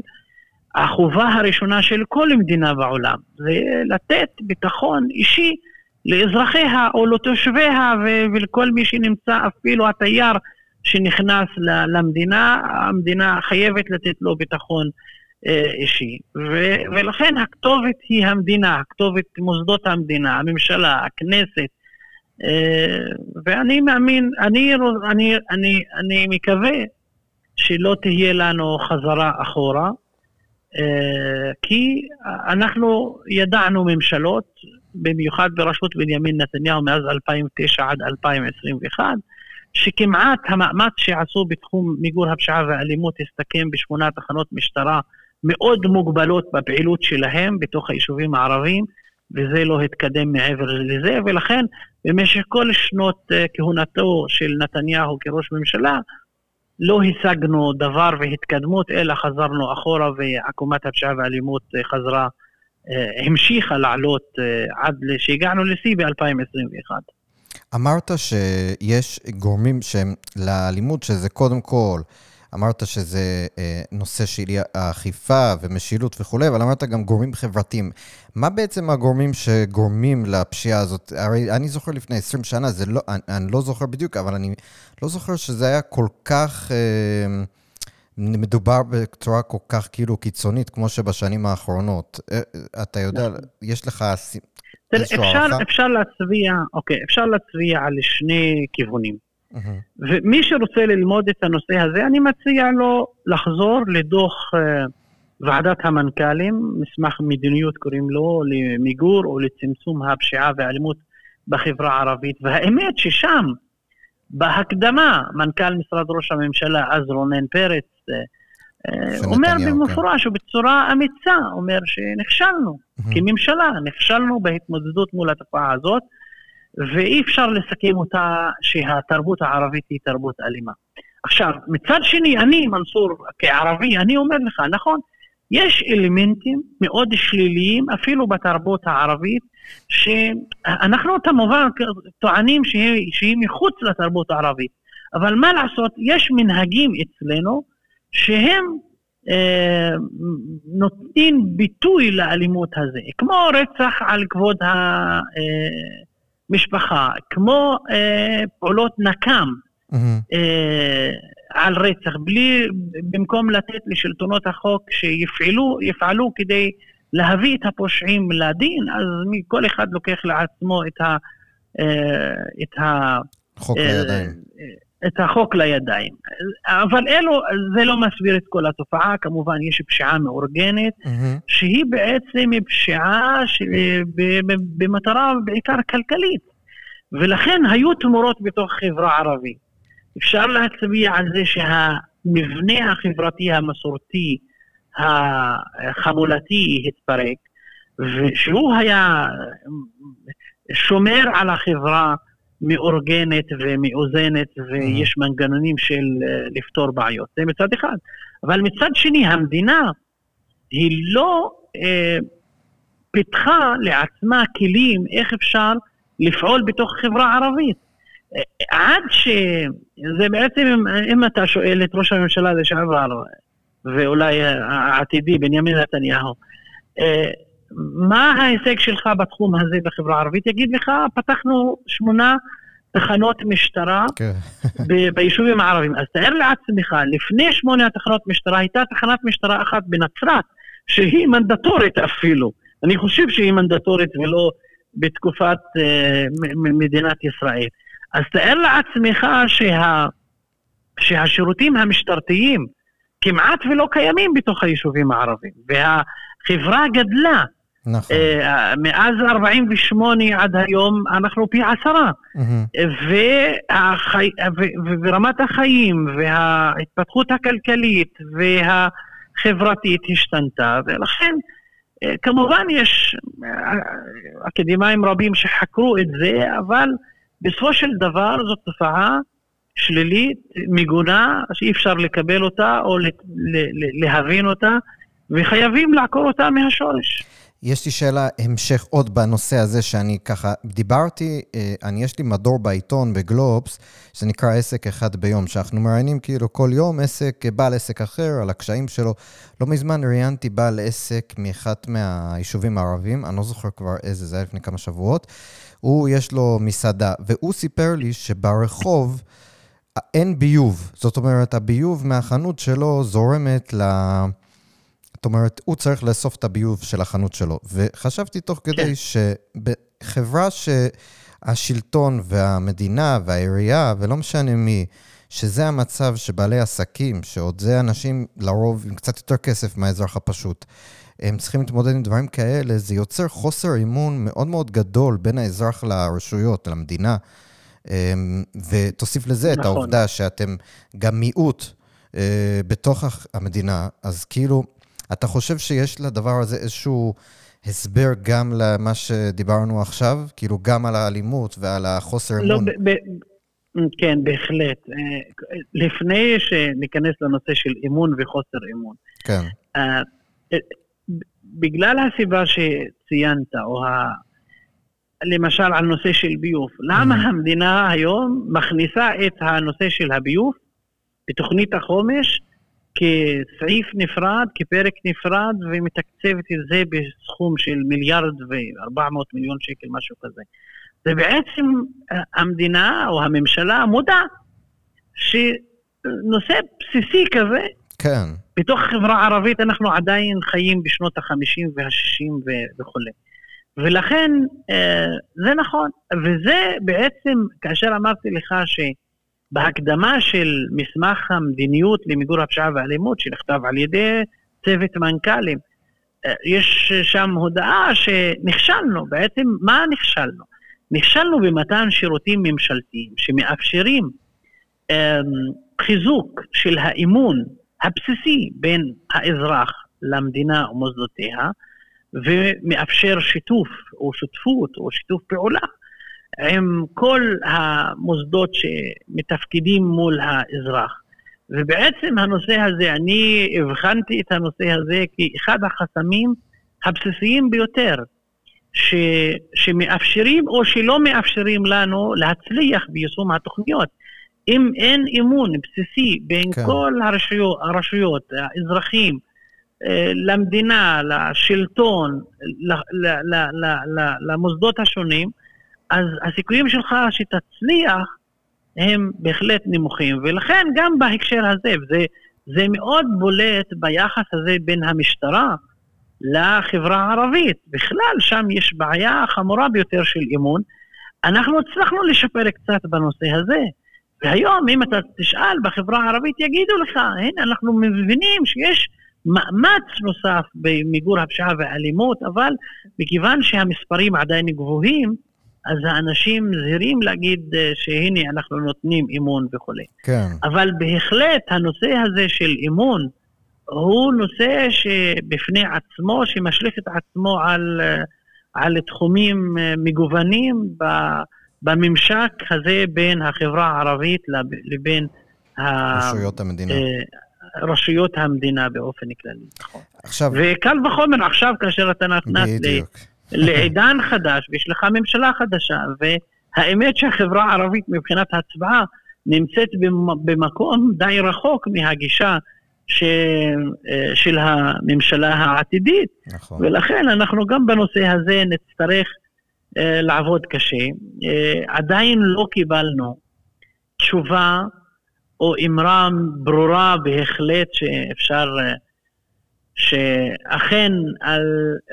החובה הראשונה של כל מדינה בעולם זה לתת ביטחון אישי לאזרחיה או לתושביה ולכל מי שנמצא, אפילו התייר שנכנס למדינה, המדינה חייבת לתת לו ביטחון אה, אישי. ו- ולכן הכתובת היא המדינה, הכתובת מוסדות המדינה, הממשלה, הכנסת. אה, ואני מאמין, אני, אני, אני, אני מקווה שלא תהיה לנו חזרה אחורה, אה, כי אנחנו ידענו ממשלות, במיוחד בראשות בנימין נתניהו מאז 2009 עד 2021, שכמעט המאמץ שעשו בתחום מיגור הפשיעה והאלימות הסתכם בשמונה תחנות משטרה מאוד מוגבלות בפעילות שלהם בתוך היישובים הערביים, וזה לא התקדם מעבר לזה, ולכן במשך כל שנות אה, כהונתו של נתניהו כראש ממשלה, לא השגנו דבר והתקדמות, אלא חזרנו אחורה ועקומת הפשיעה והאלימות אה, חזרה, אה, המשיכה לעלות עד שהגענו לשיא ב-2021. אמרת שיש גורמים שהם לאלימות, שזה קודם כל אמרת שזה אה, נושא של האכיפה ומשילות וכולי, אבל אמרת גם גורמים חברתיים. מה בעצם הגורמים שגורמים לפשיעה הזאת? הרי אני זוכר לפני 20 שנה, זה לא, אני, אני לא זוכר בדיוק, אבל אני לא זוכר שזה היה כל כך... אה, מדובר בצורה כל כך כאילו קיצונית, כמו שבשנים האחרונות. אה, אתה יודע, נכון. יש לך הערכה? אפשר להצביע, אוקיי, אפשר להצביע על שני כיוונים. ומי שרוצה ללמוד את הנושא הזה, אני מציע לו לחזור לדוח אה, ועדת המנכ"לים, מסמך מדיניות קוראים לו, למיגור או לצמצום הפשיעה והאלימות בחברה הערבית. והאמת ששם, בהקדמה, מנכ"ל משרד ראש הממשלה, אז רונן פרץ, אה, אה, אומר כן. במפורש ובצורה אמיצה, אומר שנכשלנו כממשלה, נכשלנו בהתמודדות מול התופעה הזאת. ואי אפשר לסכם אותה שהתרבות הערבית היא תרבות אלימה. עכשיו, מצד שני, אני, מנסור, כערבי, אני אומר לך, נכון, יש אלמנטים מאוד שליליים, אפילו בתרבות הערבית, שאנחנו כמובן טוענים שהיא, שהיא מחוץ לתרבות הערבית, אבל מה לעשות, יש מנהגים אצלנו שהם אה, נותנים ביטוי לאלימות הזה, כמו רצח על כבוד ה... אה, משפחה, כמו אה, פעולות נקם mm-hmm. אה, על רצח, בלי, במקום לתת לשלטונות החוק שיפעלו יפעלו כדי להביא את הפושעים לדין, אז כל אחד לוקח לעצמו את ה... אה, את ה... חוק אה, לידיים. את החוק לידיים. אבל אלו, זה לא מסביר את כל התופעה, כמובן יש פשיעה מאורגנת, mm-hmm. שהיא בעצם פשיעה ש... במטרה בעיקר כלכלית, ולכן היו תמורות בתוך החברה הערבית. אפשר להצביע על זה שהמבנה החברתי המסורתי, החמולתי התפרק, ושהוא היה שומר על החברה מאורגנת ומאוזנת ויש. מנגנונים של uh, לפתור בעיות. זה מצד אחד. אבל מצד שני, המדינה היא לא uh, פיתחה לעצמה כלים איך אפשר לפעול בתוך חברה ערבית. Uh, עד ש... זה בעצם, אם אתה שואל את ראש הממשלה לשעבר, ואולי העתידי, בנימין נתניהו, מה ההישג שלך בתחום הזה בחברה הערבית? יגיד לך, פתחנו שמונה תחנות משטרה. כן. ביישובים הערביים. אז תאר לעצמך, לפני שמונה תחנות משטרה הייתה תחנת משטרה אחת בנצרת, שהיא מנדטורית אפילו. אני חושב שהיא מנדטורית ולא בתקופת uh, מדינת ישראל. אז תאר לעצמך שה, שהשירותים המשטרתיים כמעט ולא קיימים בתוך היישובים הערביים, והחברה גדלה. נכון. אה, מאז 48' עד היום אנחנו פי עשרה. והחי... ורמת החיים וההתפתחות הכלכלית והחברתית השתנתה, ולכן אה, כמובן יש אה, אקדמאים רבים שחקרו את זה, אבל בסופו של דבר זאת תופעה שלילית, מגונה, שאי אפשר לקבל אותה או להבין אותה, וחייבים לעקור אותה מהשורש. יש לי שאלה המשך עוד בנושא הזה, שאני ככה, דיברתי, אה, אני, יש לי מדור בעיתון, בגלובס, שזה נקרא עסק אחד ביום, שאנחנו מראיינים כאילו כל יום עסק, בעל עסק אחר, על הקשיים שלו. לא מזמן ראיינתי בעל עסק מאחת מהיישובים הערבים, אני לא זוכר כבר איזה, זה היה לפני כמה שבועות. הוא, יש לו מסעדה, והוא סיפר לי שברחוב אין ביוב. זאת אומרת, הביוב מהחנות שלו זורמת ל... זאת אומרת, הוא צריך לאסוף את הביוב של החנות שלו. וחשבתי תוך כדי כן. שבחברה שהשלטון והמדינה והעירייה, ולא משנה מי, שזה המצב שבעלי עסקים, שעוד זה אנשים לרוב עם קצת יותר כסף מהאזרח הפשוט, הם צריכים להתמודד עם דברים כאלה, זה יוצר חוסר אמון מאוד מאוד גדול בין האזרח לרשויות, למדינה. אמ, ותוסיף לזה נכון. את העובדה שאתם גם מיעוט אה, בתוך המדינה, אז כאילו, אתה חושב שיש לדבר הזה איזשהו הסבר גם למה שדיברנו עכשיו? כאילו, גם על האלימות ועל החוסר לא, אמון? לא, כן, בהחלט. אה, לפני שניכנס לנושא של אמון וחוסר אמון. כן. אה, בגלל הסיבה שציינת, או ה... למשל על נושא של ביוב, למה mm. המדינה היום מכניסה את הנושא של הביוב בתוכנית החומש כסעיף נפרד, כפרק נפרד, ומתקצבת את זה בסכום של מיליארד וארבע מאות מיליון שקל, משהו כזה. ובעצם המדינה או הממשלה מודע שנושא בסיסי כזה, כן. בתוך החברה הערבית אנחנו עדיין חיים בשנות ה-50 וה-60 וכולי. ולכן אה, זה נכון, וזה בעצם, כאשר אמרתי לך ש... בהקדמה של מסמך המדיניות למיגור הפשיעה והאלימות שנכתב על ידי צוות מנכ"לים, אה, יש שם הודעה שנכשלנו, בעצם מה נכשלנו? נכשלנו במתן שירותים ממשלתיים שמאפשרים אה, חיזוק של האמון הבסיסי בין האזרח למדינה ומוסדותיה, ומאפשר שיתוף או שותפות או שיתוף פעולה עם כל המוסדות שמתפקדים מול האזרח. ובעצם הנושא הזה, אני הבחנתי את הנושא הזה כאחד החסמים הבסיסיים ביותר, ש, שמאפשרים או שלא מאפשרים לנו להצליח ביישום התוכניות. אם אין אמון בסיסי בין כן. כל הרשויות, הרשויות, האזרחים, אה, למדינה, לשלטון, למוסדות השונים, אז הסיכויים שלך שתצליח הם בהחלט נמוכים. ולכן גם בהקשר הזה, זה, זה מאוד בולט ביחס הזה בין המשטרה לחברה הערבית. בכלל, שם יש בעיה חמורה ביותר של אמון. אנחנו הצלחנו לשפר קצת בנושא הזה. והיום, אם אתה תשאל בחברה הערבית, יגידו לך, הנה, אנחנו מבינים שיש מאמץ נוסף במיגור הפשיעה והאלימות, אבל מכיוון שהמספרים עדיין גבוהים, אז האנשים זהירים להגיד אה, שהנה אנחנו נותנים אמון וכולי. כן. אבל בהחלט הנושא הזה של אמון הוא נושא שבפני עצמו, שמשליך את עצמו על, אה, על תחומים אה, מגוונים בממשק הזה בין החברה הערבית לבין רשויות המדינה. רשויות המדינה באופן כללי. עכשיו... וקל וחומר עכשיו כאשר אתה נכנס לעידן חדש ויש לך ממשלה חדשה, והאמת שהחברה הערבית מבחינת הצבעה נמצאת במקום די רחוק מהגישה ש... אה, של הממשלה העתידית, נכון. ולכן אנחנו גם בנושא הזה נצטרך uh, לעבוד קשה. Uh, עדיין לא קיבלנו תשובה או אמרה ברורה בהחלט שאפשר, שאכן על,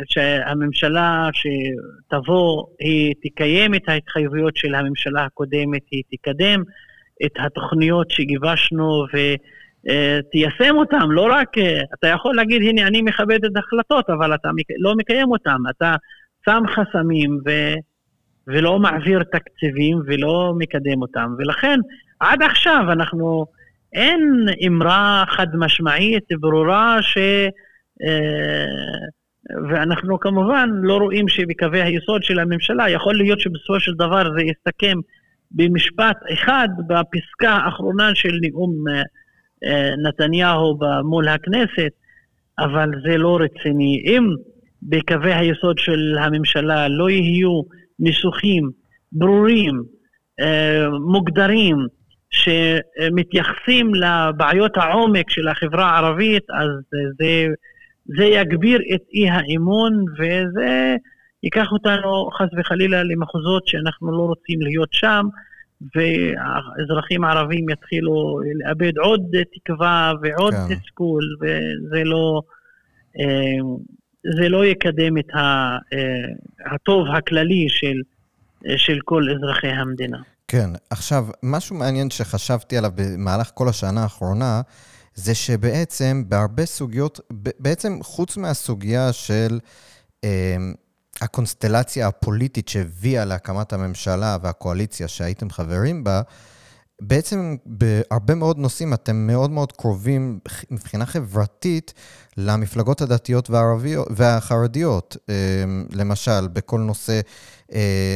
שהממשלה שתבוא, היא תקיים את ההתחייבויות של הממשלה הקודמת, היא תקדם את התוכניות שגיבשנו ותיישם אותן, לא רק, אתה יכול להגיד, הנה, אני מכבד את ההחלטות, אבל אתה לא מקיים אותן, אתה שם חסמים ו... ולא מעביר תקציבים ולא מקדם אותם, ולכן עד עכשיו אנחנו, אין אמרה חד משמעית ברורה ש... אה, ואנחנו כמובן לא רואים שבקווי היסוד של הממשלה, יכול להיות שבסופו של דבר זה יסתכם במשפט אחד בפסקה האחרונה של נאום אה, אה, נתניהו מול הכנסת, אבל זה לא רציני. אם בקווי היסוד של הממשלה לא יהיו ניסוחים ברורים, מוגדרים, שמתייחסים לבעיות העומק של החברה הערבית, אז זה, זה יגביר את אי האמון וזה ייקח אותנו חס וחלילה למחוזות שאנחנו לא רוצים להיות שם, ואזרחים ערבים יתחילו לאבד עוד תקווה ועוד כן. תסכול, וזה לא, אה, זה לא יקדם את אה, הטוב הכללי של, של כל אזרחי המדינה. כן, עכשיו, משהו מעניין שחשבתי עליו במהלך כל השנה האחרונה, זה שבעצם בהרבה סוגיות, בעצם חוץ מהסוגיה של אה, הקונסטלציה הפוליטית שהביאה להקמת הממשלה והקואליציה שהייתם חברים בה, בעצם בהרבה מאוד נושאים אתם מאוד מאוד קרובים מבחינה חברתית למפלגות הדתיות והערביות, והחרדיות. אמ, למשל, בכל נושא, אה,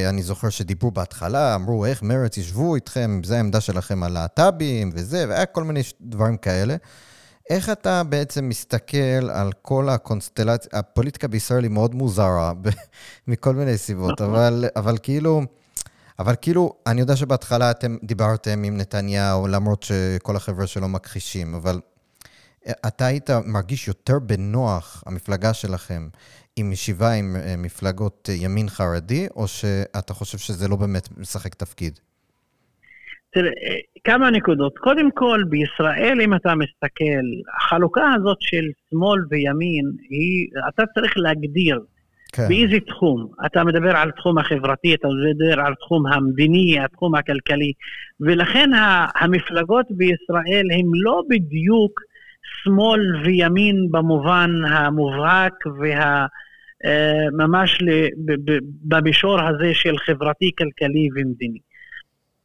אני זוכר שדיברו בהתחלה, אמרו, איך מרצ ישבו איתכם, זו העמדה שלכם על להט"בים וזה, והיה כל מיני דברים כאלה. איך אתה בעצם מסתכל על כל הקונסטלציה, הפוליטיקה בישראל היא מאוד מוזרה <laughs> מכל מיני סיבות, נכון. אבל, אבל כאילו, אבל כאילו, אני יודע שבהתחלה אתם דיברתם עם נתניהו, למרות שכל החבר'ה שלו מכחישים, אבל אתה היית מרגיש יותר בנוח, המפלגה שלכם, עם ישיבה עם אה, מפלגות ימין חרדי, או שאתה חושב שזה לא באמת משחק תפקיד? תראה, כמה נקודות. קודם כל, בישראל, אם אתה מסתכל, החלוקה הזאת של שמאל וימין, היא, אתה צריך להגדיר כן. באיזה תחום. אתה מדבר על תחום החברתי, אתה מדבר על תחום המדיני, התחום הכלכלי, ולכן המפלגות בישראל הן לא בדיוק שמאל וימין במובן המובהק וה... ממש במישור הזה של חברתי, כלכלי ומדיני.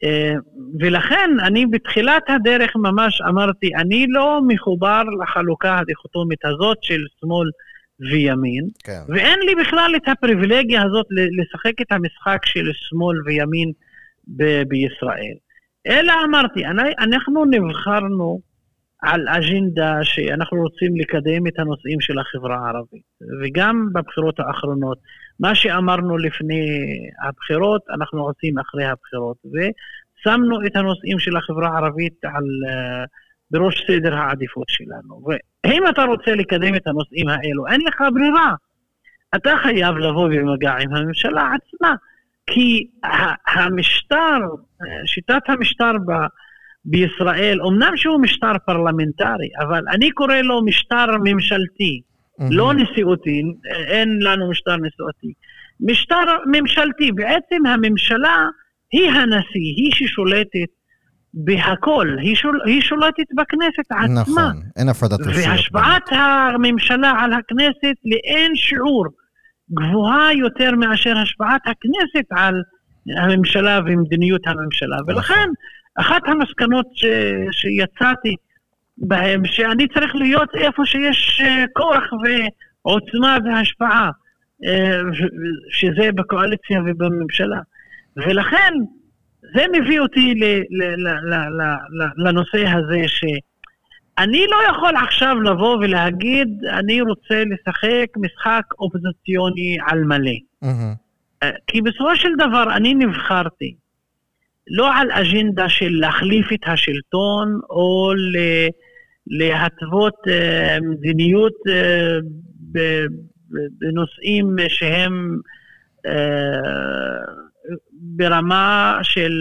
אה, ולכן אני בתחילת הדרך ממש אמרתי, אני לא מחובר לחלוקה הדיכוטומית הזאת של שמאל וימין, כן. ואין לי בכלל את הפריבילגיה הזאת לשחק את המשחק של שמאל וימין ב- בישראל. אלא אמרתי, אנחנו נבחרנו על אג'נדה שאנחנו רוצים לקדם את הנושאים של החברה הערבית, וגם בבחירות האחרונות. מה שאמרנו לפני הבחירות, אנחנו עושים אחרי הבחירות, ושמנו את הנושאים של החברה הערבית על, uh, בראש סדר העדיפות שלנו. ואם אתה רוצה לקדם את הנושאים האלו, אין לך ברירה. אתה חייב לבוא במגע עם הממשלה עצמה, כי המשטר, שיטת המשטר ב... בישראל, אמנם שהוא משטר פרלמנטרי, אבל אני קורא לו משטר ממשלתי. mm-hmm. לא נשיאותי, אין לנו משטר נשיאותי. משטר ממשלתי, בעצם הממשלה היא הנשיא, היא ששולטת בהכל, היא, שול, היא שולטת בכנסת עצמה. נכון, אין הפרדת רשויות. והשפעת הממשלה על הכנסת לאין שיעור גבוהה יותר מאשר השפעת הכנסת על הממשלה ומדיניות הממשלה. נכון. ולכן, אחת המסקנות ש, שיצאתי בהם, שאני צריך להיות איפה שיש אה, כוח ועוצמה והשפעה, אה, שזה בקואליציה ובממשלה. ולכן זה מביא אותי לנושא הזה שאני לא יכול עכשיו לבוא ולהגיד, אני רוצה לשחק משחק אופוזיציוני על מלא. Mm-hmm. כי בסופו של דבר אני נבחרתי לא על אג'נדה של להחליף את השלטון או להתוות אה, מדיניות אה, בנושאים שהם אה, ברמה של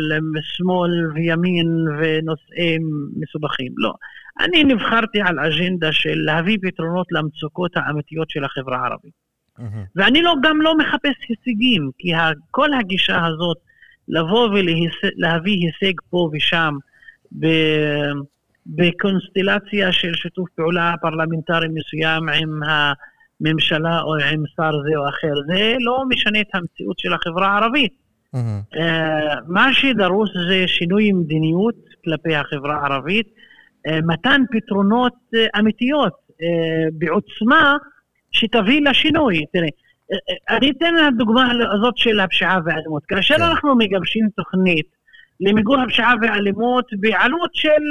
שמאל וימין ונושאים מסובכים. לא. אני נבחרתי על אג'נדה של להביא פתרונות למצוקות האמיתיות של החברה הערבית. Mm-hmm. ואני לא, גם לא מחפש הישגים, כי כל הגישה הזאת לבוא ולהביא הישג פה ושם בקונסטלציה של שיתוף פעולה פרלמנטרי מסוים עם הממשלה או עם שר זה או אחר. זה לא משנה את המציאות של החברה הערבית. Mm-hmm. מה שדרוש זה שינוי מדיניות כלפי החברה הערבית, uh, מתן פתרונות uh, אמיתיות בעוצמה שתביא לשינוי. תראה, אני אתן את הדוגמה הזאת של הפשיעה והאלימות. כאשר כן. אנחנו מגבשים תוכנית למיגור הפשיעה והאלימות בעלות של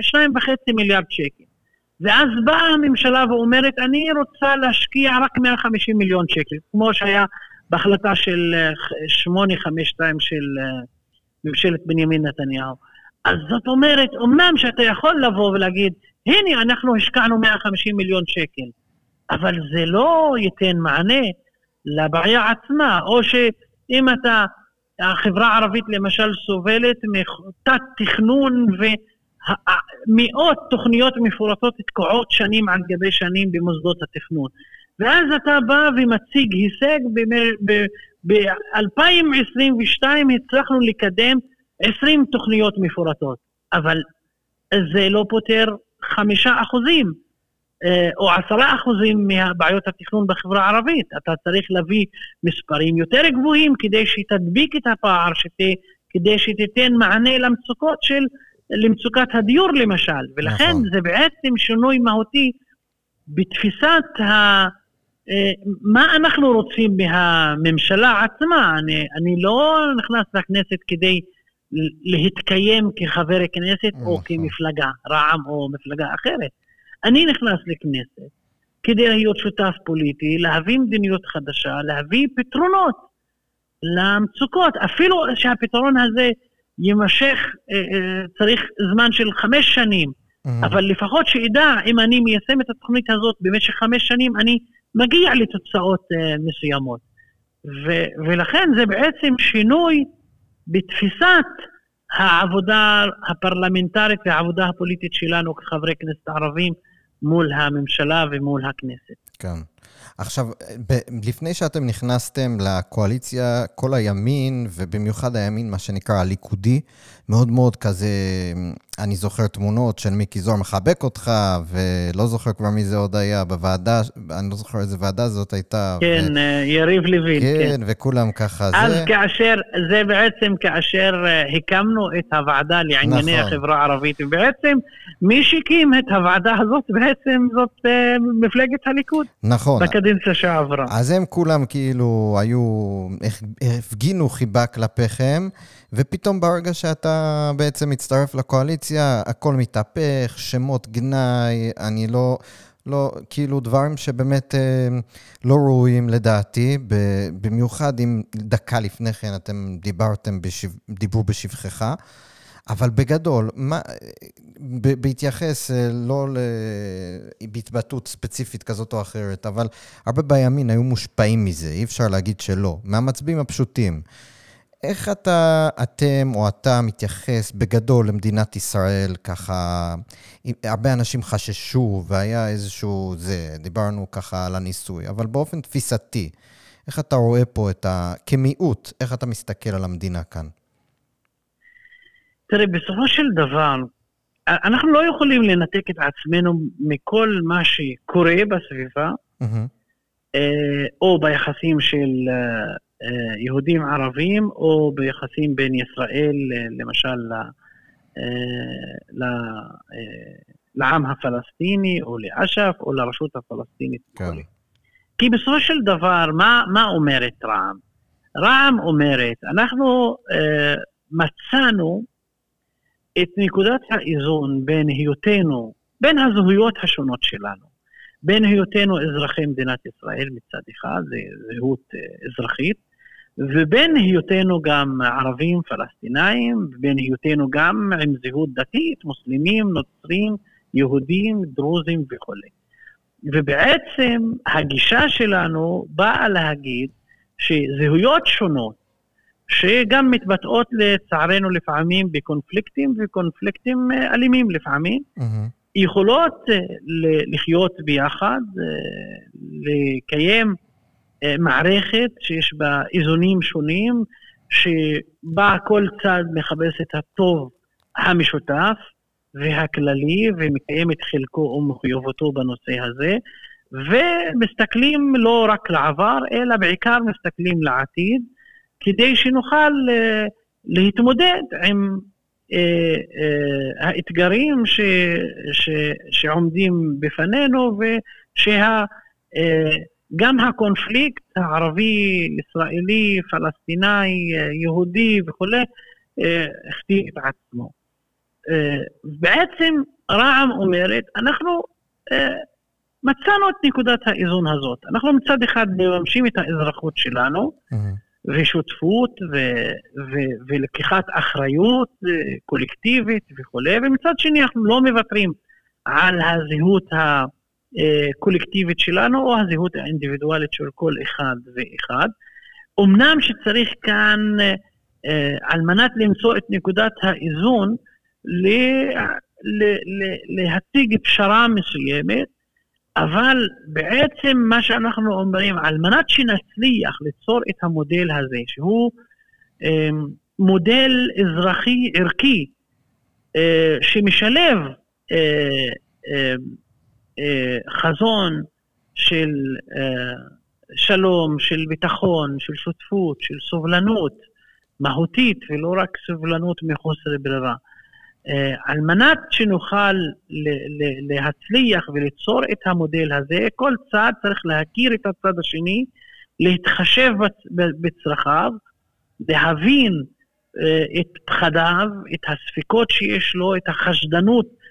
2.5 אה, מיליארד שקל, ואז באה הממשלה ואומרת, אני רוצה להשקיע רק 150 מיליון שקל, כמו שהיה בהחלטה של 852 של ממשלת בנימין נתניהו. אז זאת אומרת, אמנם שאתה יכול לבוא ולהגיד, הנה, אנחנו השקענו 150 מיליון שקל, אבל זה לא ייתן מענה לבעיה עצמה, או שאם אתה, החברה הערבית למשל סובלת מתת תכנון ומאות תוכניות מפורטות תקועות שנים על גבי שנים במוסדות התכנון. ואז אתה בא ומציג הישג, ב-2022 הצלחנו לקדם 20 תוכניות מפורטות, אבל זה לא פותר חמישה אחוזים או עשרה אחוזים מהבעיות התכנון בחברה הערבית. אתה צריך להביא מספרים יותר גבוהים כדי שתדביק את הפער, שת, כדי שתיתן מענה למצוקות של, למצוקת הדיור למשל. ולכן נכון. זה בעצם שינוי מהותי בתפיסת ה... אה, מה אנחנו רוצים מהממשלה עצמה? אני, אני לא נכנס לכנסת כדי להתקיים כחבר כנסת או נכון. כמפלגה, רע"מ או מפלגה אחרת. אני נכנס לכנסת כדי להיות שותף פוליטי, להביא מדיניות חדשה, להביא פתרונות למצוקות. אפילו שהפתרון הזה יימשך, אה, אה, צריך זמן של חמש שנים, אבל לפחות שידע, אם אני מיישם את התוכנית הזאת במשך חמש שנים, אני מגיע לתוצאות אה, מסוימות. ולכן זה בעצם שינוי בתפיסת העבודה הפרלמנטרית והעבודה הפוליטית שלנו כחברי כנסת ערבים מול הממשלה ומול הכנסת. כן. עכשיו, ב- לפני שאתם נכנסתם לקואליציה, כל הימין, ובמיוחד הימין, מה שנקרא הליכודי, מאוד מאוד כזה, אני זוכר תמונות של מיקי זוהר מחבק אותך, ולא זוכר כבר מי זה עוד היה בוועדה, אני לא זוכר איזה ועדה זאת הייתה. כן, ו... אה, יריב לוין, כן. כן, וכולם ככה. אז זה... כאשר, זה בעצם כאשר אה, הקמנו את הוועדה לענייני נכון. החברה הערבית, ובעצם מי שהקים את הוועדה הזאת בעצם זאת uh, מפלגת הליכוד. נכון. בקדנציה שעברה. אז הם כולם כאילו היו, הפגינו חיבה כלפיכם. ופתאום ברגע שאתה בעצם מצטרף לקואליציה, הכל מתהפך, שמות גנאי, אני לא... לא, כאילו דברים שבאמת אה, לא ראויים לדעתי, במיוחד אם דקה לפני כן אתם דיברתם, בשב, דיברו בשבחך. אבל בגדול, מה, ב, בהתייחס אה, לא בהתבטאות ספציפית כזאת או אחרת, אבל הרבה בימין היו מושפעים מזה, אי אפשר להגיד שלא, מהמצביעים הפשוטים. איך אתה, אתם או אתה מתייחס בגדול למדינת ישראל, ככה, הרבה אנשים חששו והיה איזשהו, זה, דיברנו ככה על הניסוי, אבל באופן תפיסתי, איך אתה רואה פה את ה... כמיעוט, איך אתה מסתכל על המדינה כאן? תראה, בסופו של דבר, אנחנו לא יכולים לנתק את עצמנו מכל מה שקורה בסביבה, mm-hmm. או ביחסים של אה, יהודים ערבים או ביחסים בין ישראל אה, למשל אה, לעם הפלסטיני או לאש"ף או לרשות הפלסטינית. כן. כי בסופו של דבר, מה, מה אומרת רע"מ? רע"מ אומרת, אנחנו אה, מצאנו את נקודת האיזון בין היותנו, בין הזהויות השונות שלנו, בין היותנו אזרחי מדינת ישראל מצד אחד, זה זהות אזרחית, ובין היותנו גם ערבים פלסטינאים, ובין היותנו גם עם זהות דתית, מוסלמים, נוצרים, יהודים, דרוזים וכו'. ובעצם הגישה שלנו באה להגיד שזהויות שונות, שגם מתבטאות לצערנו לפעמים בקונפליקטים, וקונפליקטים אה, אלימים לפעמים, mm-hmm. יכולות אה, לחיות ביחד, אה, לקיים מערכת שיש בה איזונים שונים, שבה כל צד מחפש את הטוב המשותף והכללי ומקיים את חלקו ומחויבותו בנושא הזה, ומסתכלים לא רק לעבר, אלא בעיקר מסתכלים לעתיד, כדי שנוכל uh, להתמודד עם uh, האתגרים ש, ש, שעומדים בפנינו ושה... גם הקונפליקט הערבי-ישראלי, פלסטיני, יהודי וכולי, אה, הכתיב את עצמו. אה, בעצם רע"מ אומרת, אנחנו מצאנו את נקודת האיזון הזאת. אנחנו מצד אחד מממשים את האזרחות שלנו, ושותפות ו- ו- ולקיחת אחריות קולקטיבית וכולי, ומצד שני אנחנו לא מוותרים על הזהות הקולקטיבית שלנו או הזהות האינדיבידואלית של כל אחד ואחד. אמנם שצריך כאן, על מנת למצוא את נקודת האיזון, להציג פשרה מסוימת, אבל בעצם מה שאנחנו אומרים, על מנת שנצליח ליצור את המודל הזה, שהוא אה, מודל אזרחי ערכי, אה, שמשלב אה, אה, אה, חזון של אה, שלום, של ביטחון, של שותפות, של סובלנות מהותית, ולא רק סובלנות מחוסר ברירה. אה, על מנת שנוכל להצליח וליצור את המודל הזה, כל צד צריך להכיר את הצד השני, להתחשב בצרכיו, להבין אה, את פחדיו, את הספקות שיש לו, את החשדנות אה,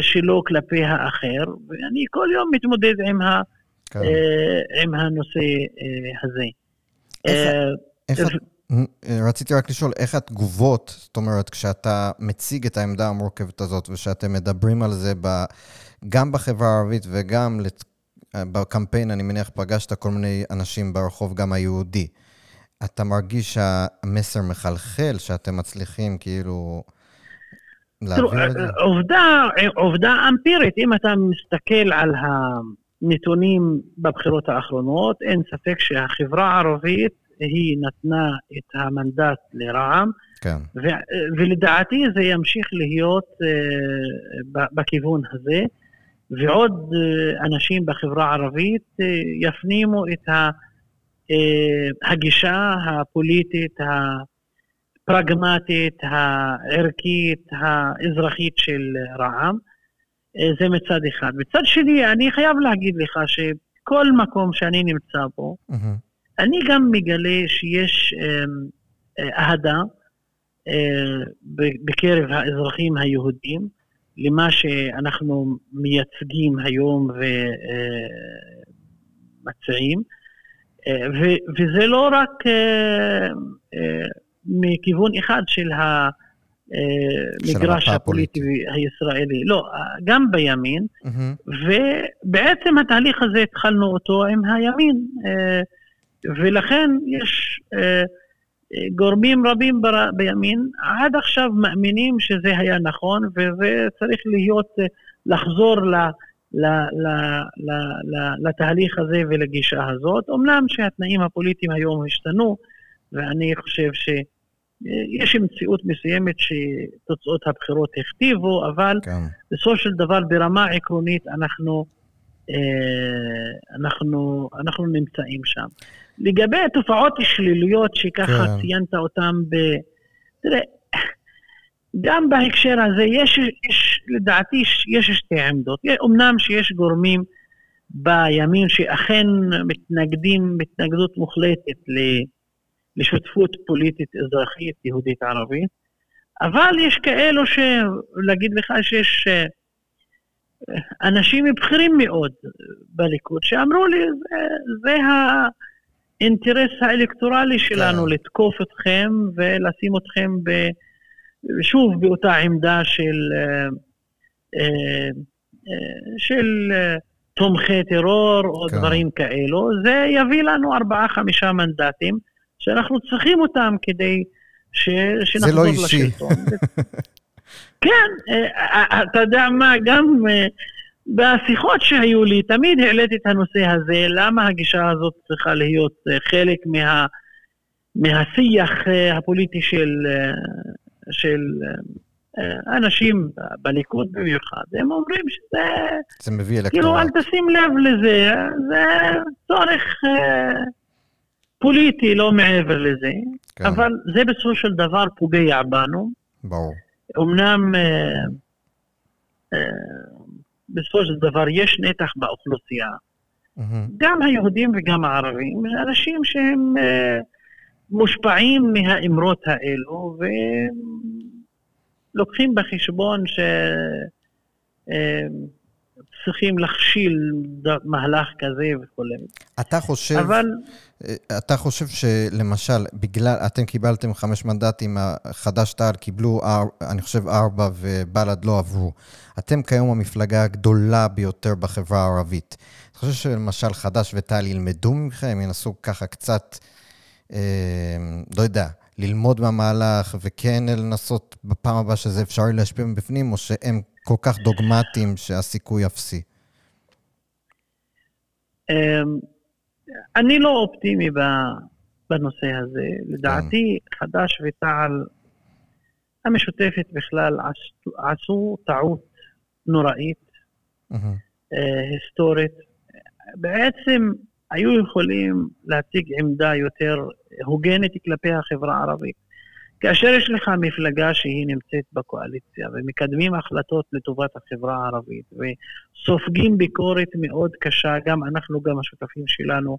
שלו כלפי האחר, ואני כל יום מתמודד עם, ה, כן. עם הנושא הזה. איך, איך, רציתי רק לשאול, איך התגובות, זאת אומרת, כשאתה מציג את העמדה המורכבת הזאת ושאתם מדברים על זה ב, גם בחברה הערבית וגם לת, בקמפיין, אני מניח, פגשת כל מיני אנשים ברחוב, גם היהודי. אתה מרגיש שהמסר מחלחל, שאתם מצליחים כאילו להעביר את זה? עובדה, עובדה אמפירית, אם אתה מסתכל על הנתונים בבחירות האחרונות, אין ספק שהחברה הערבית היא נתנה את המנדט לרע"מ, כן. ו- ולדעתי זה ימשיך להיות uh, בכיוון הזה, ועוד uh, אנשים בחברה הערבית uh, יפנימו את ה, uh, הגישה הפוליטית, הפרגמטית, הערכית, האזרחית של רע"מ. Uh, זה מצד אחד. מצד שני, אני חייב להגיד לך שכל מקום שאני נמצא בו, mm-hmm. אני גם מגלה שיש אמ, אה, אהדה אה, בקרב האזרחים היהודים למה שאנחנו מייצגים היום ומציעים, אה, וזה לא רק מכיוון אחד של המגרש הפוליטי הישראלי, לא, גם בימין, mm-hmm. ובעצם התהליך הזה התחלנו אותו עם הימין. ולכן יש אה, אה, גורמים רבים בר, בימין עד עכשיו מאמינים שזה היה נכון וזה צריך להיות, אה, לחזור ל, ל, ל, ל, ל, לתהליך הזה ולגישה הזאת. אמנם שהתנאים הפוליטיים היום השתנו ואני חושב שיש מציאות מסוימת שתוצאות הבחירות הכתיבו, אבל כן. בסופו של דבר ברמה עקרונית אנחנו, אנחנו, אנחנו נמצאים שם. לגבי התופעות השליליות שככה כן. ציינת אותן ב... תראה, גם בהקשר הזה יש, יש לדעתי יש שתי עמדות. אמנם שיש גורמים בימין שאכן מתנגדים התנגדות מוחלטת לשותפות פוליטית אזרחית יהודית ערבית, אבל יש כאלו שלהגיד לך שיש אה, אנשים בכירים מאוד בליכוד שאמרו לי, זה, זה. האינטרס האלקטורלי שלנו כן. לתקוף אתכם ולשים אתכם ב, שוב באותה עמדה של, אה, אה, של תומכי טרור או כן. דברים כאלו, זה יביא לנו ארבעה-חמישה מנדטים שאנחנו צריכים אותם כדי ש, שנחזור לשלטון. זה לא אישי. <laughs> כן, אתה יודע מה, גם בשיחות שהיו לי, תמיד העליתי את הנושא הזה, למה הגישה הזאת צריכה להיות אה, חלק מה, מהשיח אה, הפוליטי של, אה, של אנשים בליכוד במיוחד. הם אומרים שזה... זה מביא אלקטורט. כאילו, אל תשים לב לזה, זה צורך פוליטי, לא מעבר לזה. כן. אבל זה בסופו של דבר פוגע בנו. ברור. אמנם... בסופו של דבר יש נתח באוכלוסייה, mm-hmm. גם היהודים וגם הערבים, אנשים שהם uh, מושפעים מהאמרות האלו ולוקחים בחשבון צריכים להכשיל מהלך כזה וכולי. אתה חושב, אבל... אתה חושב שלמשל, בגלל, אתם קיבלתם חמש מנדטים, חד"ש-תע"ל קיבלו, אני חושב, ארבע ובל"ד לא עברו. אתם כיום המפלגה הגדולה ביותר בחברה הערבית. אתה חושב שלמשל חד"ש ותע"ל ילמדו מכם, ינסו ככה קצת, אה, לא יודע, ללמוד מהמהלך וכן לנסות בפעם הבאה שזה אפשרי להשפיע מבפנים, או שהם כל כך דוגמטיים שהסיכוי אפסי? אמ, אני לא אופטימי בנושא הזה. לדעתי. חד"ש ותע"ל, המשותפת בכלל, עשו טעות נוראית, היסטורית. בעצם היו יכולים להציג עמדה יותר הוגנת כלפי החברה הערבית. כאשר יש לך מפלגה שהיא נמצאת בקואליציה ומקדמים החלטות לטובת החברה הערבית וסופגים ביקורת מאוד קשה, גם אנחנו, גם השותפים שלנו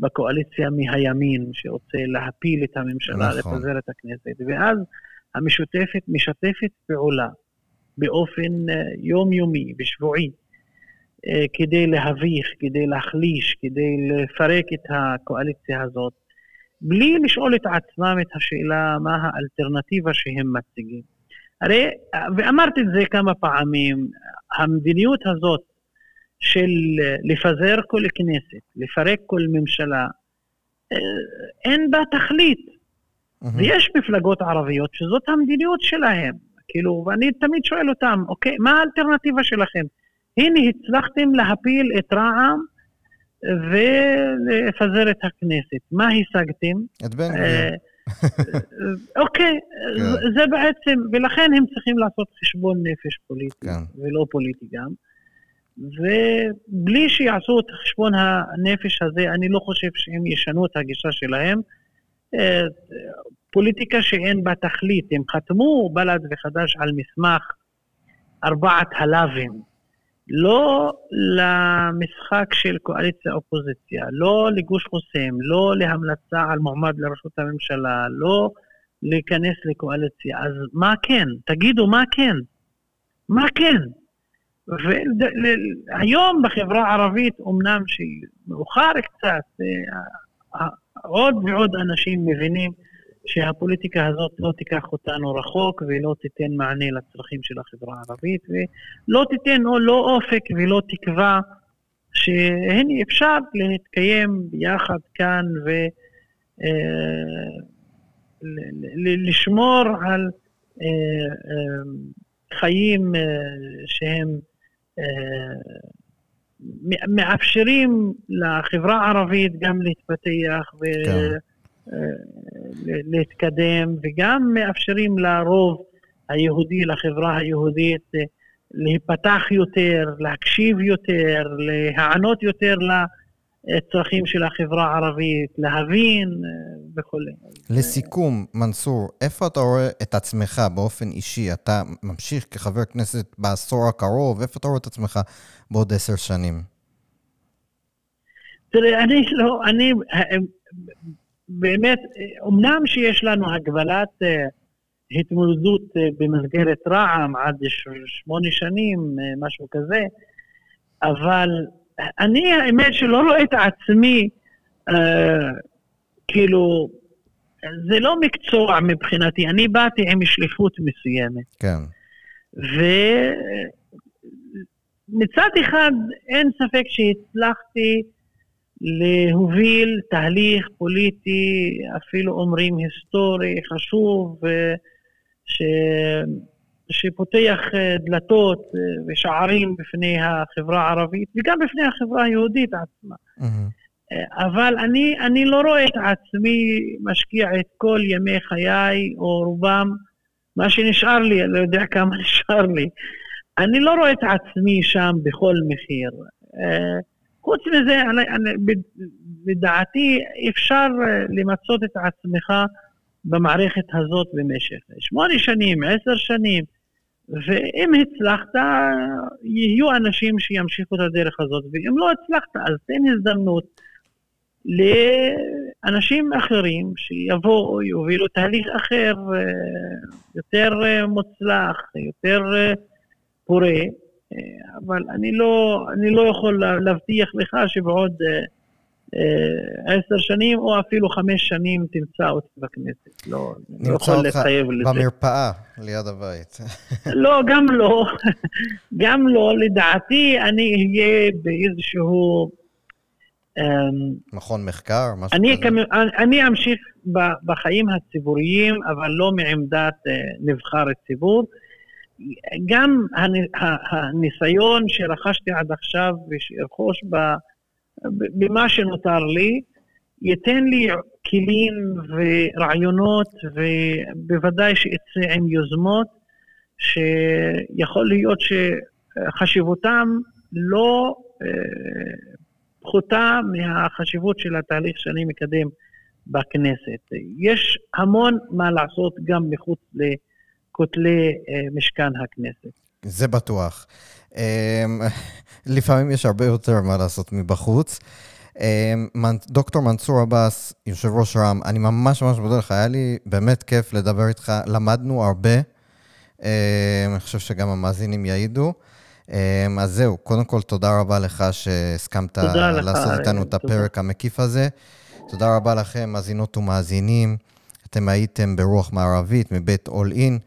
בקואליציה מהימין, שרוצה להפיל את הממשלה, נכון. לפזר את הכנסת, ואז המשותפת משתפת פעולה באופן אה, יומיומי ושבועי אה, כדי להביך, כדי להחליש, כדי לפרק את הקואליציה הזאת. בלי לשאול את עצמם את השאלה מה האלטרנטיבה שהם מציגים. הרי, ואמרתי את זה כמה פעמים, המדיניות הזאת של לפזר כל כנסת, לפרק כל ממשלה, אה, אין בה תכלית. Mm-hmm. ויש מפלגות ערביות שזאת המדיניות שלהם. כאילו, ואני תמיד שואל אותם, אוקיי, מה האלטרנטיבה שלכם? הנה, הצלחתם להפיל את רע"מ ולפזר את הכנסת. מה השגתם? את בן גביר. אה, אוקיי, כן. זה בעצם, ולכן הם צריכים לעשות חשבון נפש פוליטי, כן. ולא פוליטי גם. ובלי שיעשו את חשבון הנפש הזה, אני לא חושב שהם ישנו את הגישה שלהם. אה, פוליטיקה שאין בה תכלית. הם חתמו, בל"ד וחד"ש, על מסמך ארבעת הלאווים. לא למשחק של קואליציה-אופוזיציה, לא לגוש חוסם, לא להמלצה על מועמד לראשות הממשלה, לא להיכנס לקואליציה. אז מה כן? תגידו מה כן. מה כן? והיום בחברה הערבית, אמנם שמאוחר קצת, אה, עוד ועוד אנשים מבינים שהפוליטיקה הזאת לא תיקח אותנו רחוק ולא תיתן מענה לצרכים של החברה הערבית ולא תיתן או לא אופק ולא תקווה שהנה אפשר להתקיים ביחד כאן ולשמור אה, על אה, אה, חיים שהם מאפשרים לחברה הערבית גם להתפתח כן. להתקדם, וגם מאפשרים לרוב היהודי, לחברה היהודית, אה, להיפתח יותר, להקשיב יותר, להיענות יותר לצרכים של החברה הערבית, להבין אה, וכולי. לסיכום, מנסור, איפה אתה רואה את עצמך באופן אישי? אתה ממשיך כחבר כנסת בעשור הקרוב, איפה אתה רואה את עצמך בעוד עשר שנים? תראה, אני לא, אני, באמת, אמנם שיש לנו הגבלת אה, התמודדות אה, במסגרת רע"מ עד שמונה שנים, אה, משהו כזה, אבל אני האמת שלא רואה את עצמי, אה, כאילו, זה לא מקצוע מבחינתי, אני באתי עם שליחות מסוימת. כן. ומצד אחד אין ספק שהצלחתי להוביל תהליך פוליטי, אפילו אומרים היסטורי, חשוב, ש... שפותח דלתות ושערים בפני החברה הערבית וגם בפני החברה היהודית עצמה. Mm-hmm. אבל אני, אני לא רואה את עצמי משקיע את כל ימי חיי, או רובם, מה שנשאר לי, אני לא יודע <laughs> כמה נשאר לי. אני לא רואה את עצמי שם בכל מחיר. חוץ מזה, אני, אני, בדעתי אפשר אה, למצות את עצמך במערכת הזאת במשך שמונה שנים, עשר שנים, ואם הצלחת, יהיו אנשים שימשיכו את הדרך הזאת, ואם לא הצלחת, אז תן הזדמנות לאנשים אחרים שיבואו, יובילו תהליך אחר, אה, יותר אה, מוצלח, יותר פורה. אבל אני לא, אני לא יכול להבטיח לך שבעוד עשר שנים או אפילו חמש שנים תמצא אותי בכנסת. לא, לא יכול להתחייב לזה. במרפאה ליד הבית. <laughs> לא, גם לא. <laughs> גם לא. לדעתי אני אהיה באיזשהו... אמ, מכון מחקר, משהו אני, כזה? אני אמשיך בחיים הציבוריים, אבל לא מעמדת אה, נבחר ציבור. גם הניסיון שרכשתי עד עכשיו ושארכוש במה שנותר לי, ייתן לי כלים ורעיונות, ובוודאי שאצא עם יוזמות שיכול להיות שחשיבותם לא אה, פחותה מהחשיבות של התהליך שאני מקדם בכנסת. יש המון מה לעשות גם מחוץ לכותלי אה, משכן הכנסת. זה בטוח. אמ, לפעמים יש הרבה יותר מה לעשות מבחוץ. אמ, דוקטור מנסור עבאס, יושב ראש רם, אני ממש ממש מודה לך, היה לי באמת כיף לדבר איתך, למדנו הרבה. אמ, אני חושב שגם המאזינים יעידו. אז זהו, קודם כל תודה רבה לך שהסכמת לעשות לך, איתנו את הפרק תודה. המקיף הזה. תודה רבה לכם, מאזינות ומאזינים. אתם הייתם ברוח מערבית מבית אול אין.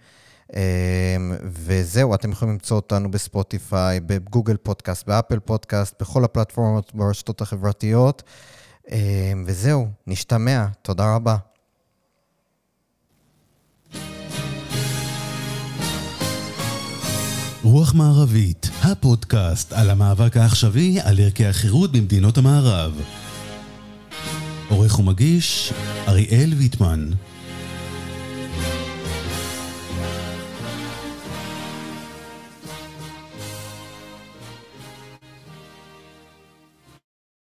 וזהו, אתם יכולים למצוא אותנו בספוטיפיי, בגוגל פודקאסט, באפל פודקאסט, בכל הפלטפורמות ברשתות החברתיות. וזהו, נשתמע. תודה רבה. רוח מערבית, הפודקאסט על המאבק העכשווי על ערכי החירות במדינות המערב. עורך ומגיש, אריאל ויטמן.